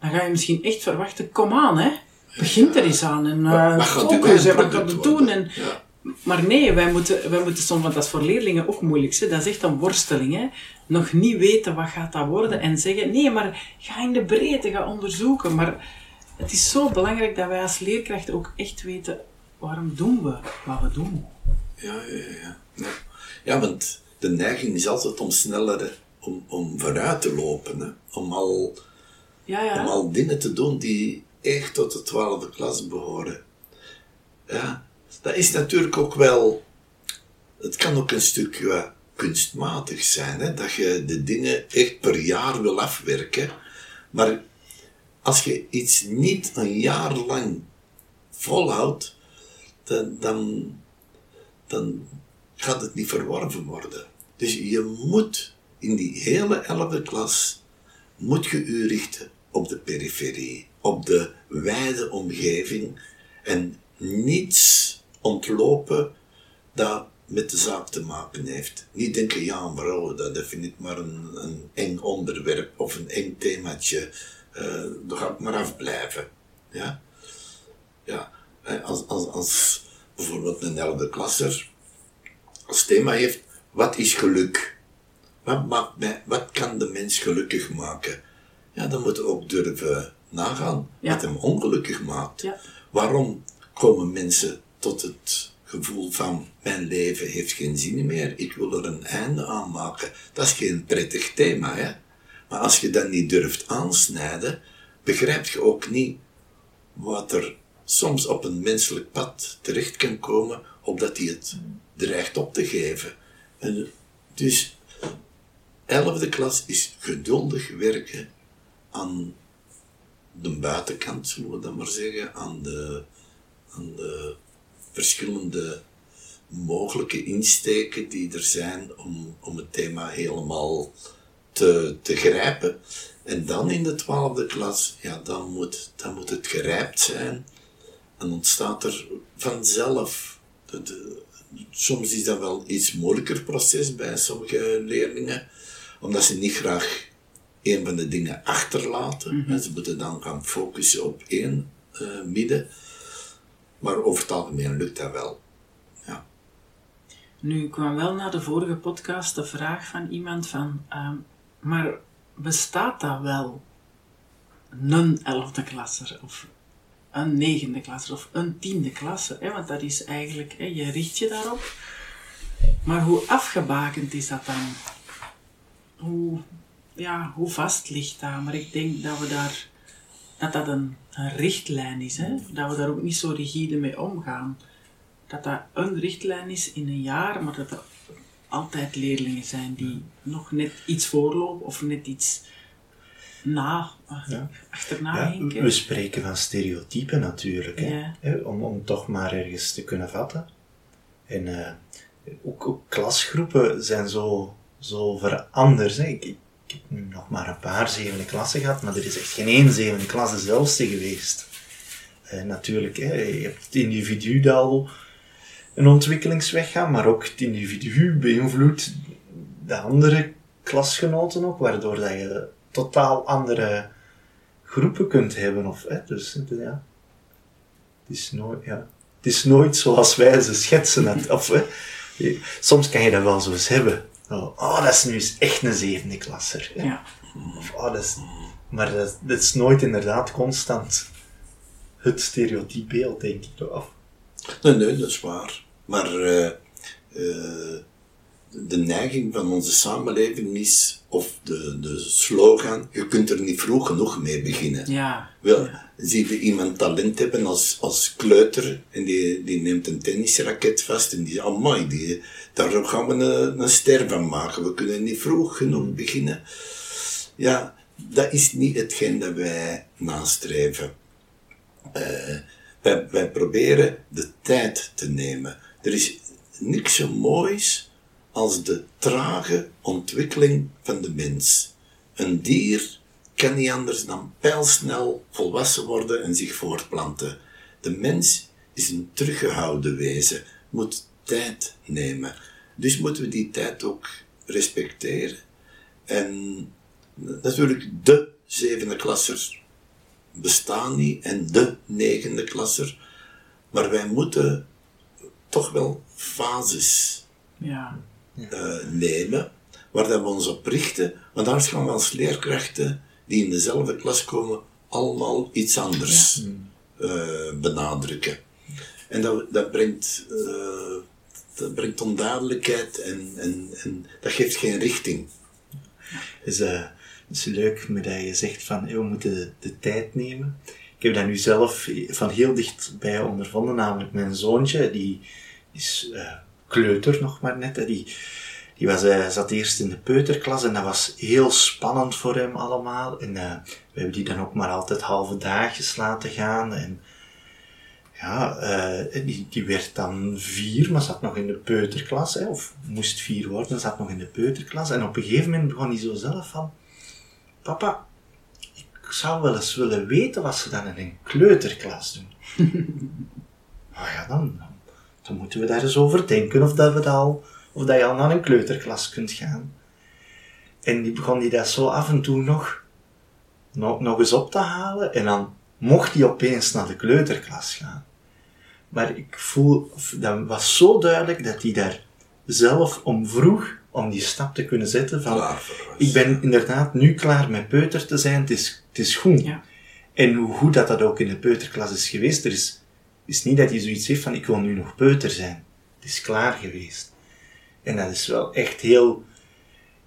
dan ga je misschien echt verwachten, kom aan hè, begint er eens aan en uh, uw focus en wat het doen. En, maar nee, wij moeten, wij moeten soms, want dat is voor leerlingen ook moeilijk, hè? dat is echt een worsteling. Hè? Nog niet weten wat gaat dat worden en zeggen, nee, maar ga in de breedte, ga onderzoeken. Maar het is zo belangrijk dat wij als leerkrachten ook echt weten, waarom doen we wat we doen. Ja, ja, ja. Ja, want de neiging is altijd om sneller, om, om vooruit te lopen. Hè. Om, al, Ja, om ja. al dingen te doen die echt tot de twaalfde klas behoren. Ja, dat is natuurlijk ook wel... Het kan ook een stukje kunstmatig zijn, hè, dat je de dingen echt per jaar wil afwerken. Maar als je iets niet een jaar lang volhoudt, dan, dan, dan gaat het niet verworven worden. Dus je moet in die hele elfde klas, moet je u richten op de periferie, op de wijde omgeving en niets ontlopen dat met de zaak te maken heeft. Niet denken, ja, maar oh, dat, dat vind ik maar een, een eng onderwerp of een eng themaatje. eh daar ga ik maar afblijven. Ja? Ja, eh, als, als, als bijvoorbeeld een derde klasser als thema heeft, wat is geluk? Wat, maakt mij, wat kan de mens gelukkig maken? Ja, dan moeten we ook durven nagaan Ja. wat hem ongelukkig maakt. Ja. Waarom komen mensen tot het gevoel van mijn leven heeft geen zin meer, ik wil er een einde aan maken? Dat is geen prettig thema, hè? Maar als je dat niet durft aansnijden, begrijp je ook niet wat er soms op een menselijk pad terecht kan komen, opdat hij het dreigt op te geven. En dus, elfde klas is geduldig werken aan de buitenkant, zullen we dat maar zeggen, aan de, aan de verschillende mogelijke insteken die er zijn om, om het thema helemaal te, te grijpen. En dan in de twaalfde klas, ja, dan moet, dan moet het gerijpt zijn. En ontstaat er vanzelf. De, de- soms is dat wel een iets moeilijker proces bij sommige leerlingen, omdat ze niet graag een van de dingen achterlaten. En ze moeten dan gaan focussen op één eh, midden. Maar over het algemeen lukt dat wel. Ja. Nu kwam wel na de vorige podcast de vraag van iemand van, ehm, maar bestaat dat wel? Een elfde klasser of een negende klasser of een tiende klasser? Hè? Want dat is eigenlijk, hè, je richt je daarop. Maar hoe afgebakend is dat dan? Hoe, ja, hoe vast ligt dat? Maar ik denk dat we daar, dat dat een, een richtlijn is. Hè? Dat we daar ook niet zo rigide mee omgaan dat dat een richtlijn is in een jaar, maar dat er altijd leerlingen zijn die nog net iets voorlopen of net iets na, Ja. achterna Ja, hinken. we spreken van stereotypen natuurlijk, hè? Om, om toch maar ergens te kunnen vatten. En eh, ook, ook klasgroepen zijn zo, zo veranderd. Hè? Ik, ik heb nu nog maar een paar zevende klassen gehad, maar er is echt geen één zevende klasse zelfste geweest. Eh, natuurlijk, hè, je hebt het individu dat al een ontwikkelingsweg gaat, maar ook het individu beïnvloedt de andere klasgenoten ook, waardoor dat je totaal andere groepen kunt hebben. Of, hè, dus ja, het is nooit, ja, het is nooit zoals wij ze schetsen. Het, of, hè, soms kan je dat wel zo eens hebben. Oh, oh, dat is nu eens echt een zevende klasser. Hè. Ja. Of, oh, dat is, maar dat, dat is nooit inderdaad constant het stereotypebeeld, denk ik. Of, Nee, nee, dat is waar. Maar eh, eh, de neiging van onze samenleving is, of de, de slogan, je kunt er niet vroeg genoeg mee beginnen. Ja. Wel, zie je iemand talent hebben als, als kleuter en die, die neemt een tennisraket vast en die zegt, amai, die, daar gaan we een, een ster van maken. We kunnen niet vroeg genoeg beginnen. Ja, dat is niet hetgeen dat wij nastreven. Eh, wij, wij proberen de tijd te nemen. Er is niks zo moois als de trage ontwikkeling van de mens. Een dier kan niet anders dan pijlsnel volwassen worden en zich voortplanten. De mens is een teruggehouden wezen, moet tijd nemen. Dus moeten we die tijd ook respecteren. En natuurlijk, de zevende klasser bestaan niet en de negende klasser. Maar wij moeten toch wel fases Ja. Eh, nemen, waar dat we ons op richten, want anders gaan we als leerkrachten die in dezelfde klas komen, allemaal iets anders eh, benadrukken. En dat, dat, brengt, eh, dat brengt onduidelijkheid en, en, en dat geeft geen richting. is, eh is leuk dat je zegt van we moeten de, tijd nemen. Ik heb dat nu zelf van heel dichtbij ondervonden, namelijk mijn zoontje, die is kleuter nog maar net. hè. Die, die was, eh, zat eerst in de peuterklas en dat was heel spannend voor hem allemaal. En eh, we hebben die dan ook maar altijd halve dagjes laten gaan. En ja, eh, die, die werd dan vier, maar zat nog in de peuterklas. Hè, of moest vier worden, zat nog in de peuterklas. En op een gegeven moment begon hij zo zelf van... Papa, ik zou wel eens willen weten wat ze dan in een kleuterklas doen. nou ja, dan, dan, moeten we daar eens over denken of dat, we dat, al, of dat je al naar een kleuterklas kunt gaan. En die begon die dat zo af en toe nog, nog, nog eens op te halen. En dan mocht hij opeens naar de kleuterklas gaan. Maar ik voel, dat was zo duidelijk dat hij daar zelf om vroeg om die stap te kunnen zetten van, ik ben inderdaad nu klaar met peuter te zijn, het is, het is goed. Ja. En hoe goed dat dat ook in de peuterklas is geweest, er is, is niet dat hij zoiets heeft van, ik wil nu nog peuter zijn. Het is klaar geweest. En dat is wel echt heel,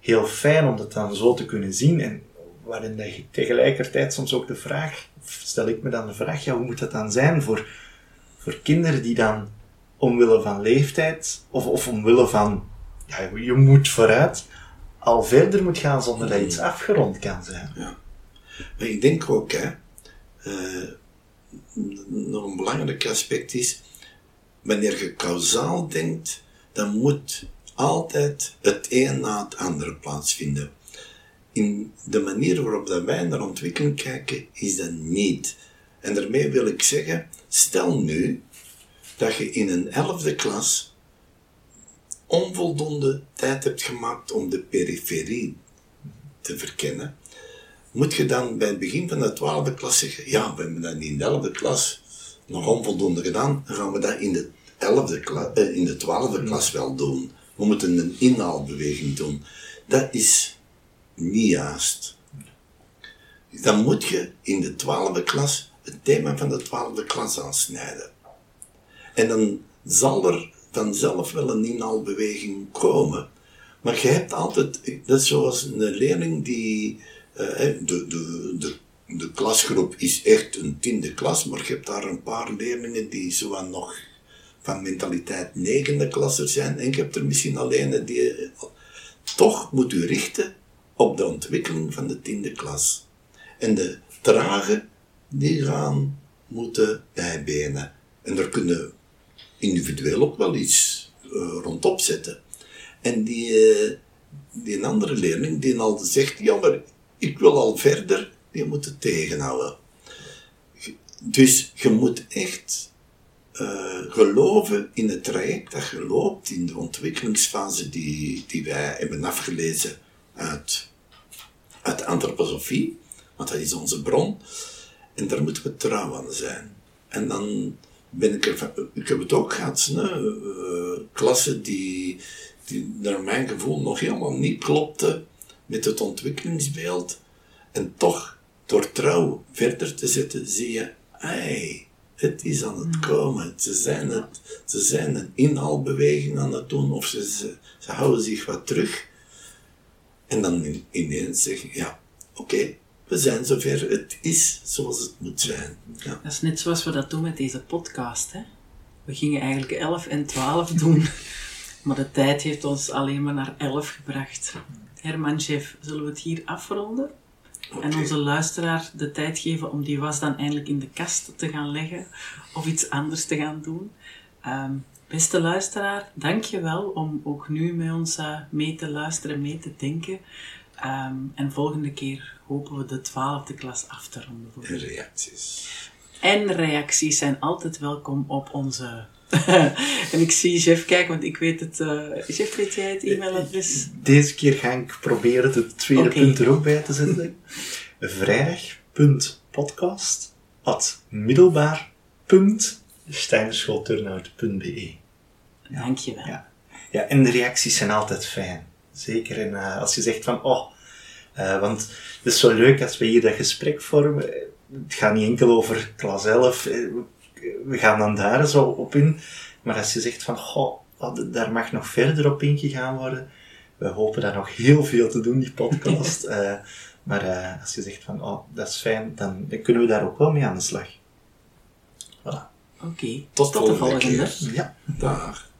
heel fijn om dat dan zo te kunnen zien. En waarin dat je tegelijkertijd soms ook de vraag, stel ik me dan de vraag, ja, hoe moet dat dan zijn voor, voor kinderen die dan omwille van leeftijd, of, of omwille van, ja, je moet vooruit, al verder moet gaan zonder dat iets afgerond kan zijn. Maar ik denk ook, hè, eh, nog een belangrijk aspect is, wanneer je kausaal denkt, dan moet altijd het een na het andere plaatsvinden. In de manier waarop wij naar ontwikkeling kijken, is dat niet. En daarmee wil ik zeggen, stel nu dat je in een elfde klas onvoldoende tijd hebt gemaakt om de periferie te verkennen, moet je dan bij het begin van de twaalfde klas zeggen, ja, we hebben dat in de elfde klas nog onvoldoende gedaan, dan gaan we dat in de, elfde kla- eh, in de twaalfde klas wel doen. We moeten een inhaalbeweging doen. Dat is niet juist. Dan moet je in de twaalfde klas het thema van de twaalfde klas aansnijden. En dan zal er vanzelf wel een inhaalbeweging komen. Maar je hebt altijd, dat is zoals een leerling die, de, de, de, de klasgroep is echt een tiende klas, maar je hebt daar een paar leerlingen die zo nog van mentaliteit negende klasser zijn. En je hebt er misschien alleen een die, eh, toch moet u richten op de ontwikkeling van de tiende klas. En de trage, die gaan moeten bijbenen. En daar kunnen individueel ook wel iets eh, rondop zetten. En die, eh, die andere leerling die al zegt, ja maar ik wil al verder, die moet het tegenhouden. Dus je moet echt uh, geloven in het traject dat je loopt, in de ontwikkelingsfase die, die wij hebben afgelezen uit, uit antroposofie, want dat is onze bron. En daar moeten we trouw aan zijn. En dan ben ik er, ik heb het ook gehad, uh, klassen die, die naar mijn gevoel nog helemaal niet klopten met het ontwikkelingsbeeld. En toch, door trouw verder te zetten, zie je, ei, het is aan het komen. Ze zijn, het, ze zijn een inhaalbeweging aan het doen, of ze, ze, houden zich wat terug. En dan ineens zeggen, ja, oké, we zijn zover. Het is zoals het moet zijn. Ja. Dat is net zoals we dat doen met deze podcast. Hè? We gingen eigenlijk 11 en 12 doen, maar de tijd heeft ons alleen maar naar 11 gebracht. Herman, chef, zullen we het hier afronden? En onze luisteraar de tijd geven om die was dan eindelijk in de kast te gaan leggen of iets anders te gaan doen. Ehm, beste luisteraar, dank je wel om ook nu met ons uh, mee te luisteren, mee te denken. Ehm, en volgende keer hopen we de twaalfde klas af te ronden. En reacties. En reacties zijn altijd welkom op onze en ik zie Jeff kijken, want ik weet het. Uh, Jeff, weet jij het e-mailadres? Deze keer ga ik proberen het tweede punt er ook bij te zetten. Vrijdag.podcast at middelbaar.steinerschoolturnout.be ja. Dankjewel. Ja. ja, en de reacties zijn altijd fijn. Zeker in, uh, als je zegt van, oh, uh, want het is zo leuk als we hier dat gesprek vormen. Het gaat niet enkel over klas 11 we gaan dan daar zo op in. Maar als je zegt van, goh, daar mag nog verder op ingegaan worden. We hopen daar nog heel veel te doen, die podcast. uh, maar uh, als je zegt van, oh, dat is fijn, dan, dan, kunnen we daar ook wel mee aan de slag. Voilà. Oké, tot, tot de volgende. Keer. Ja, dag.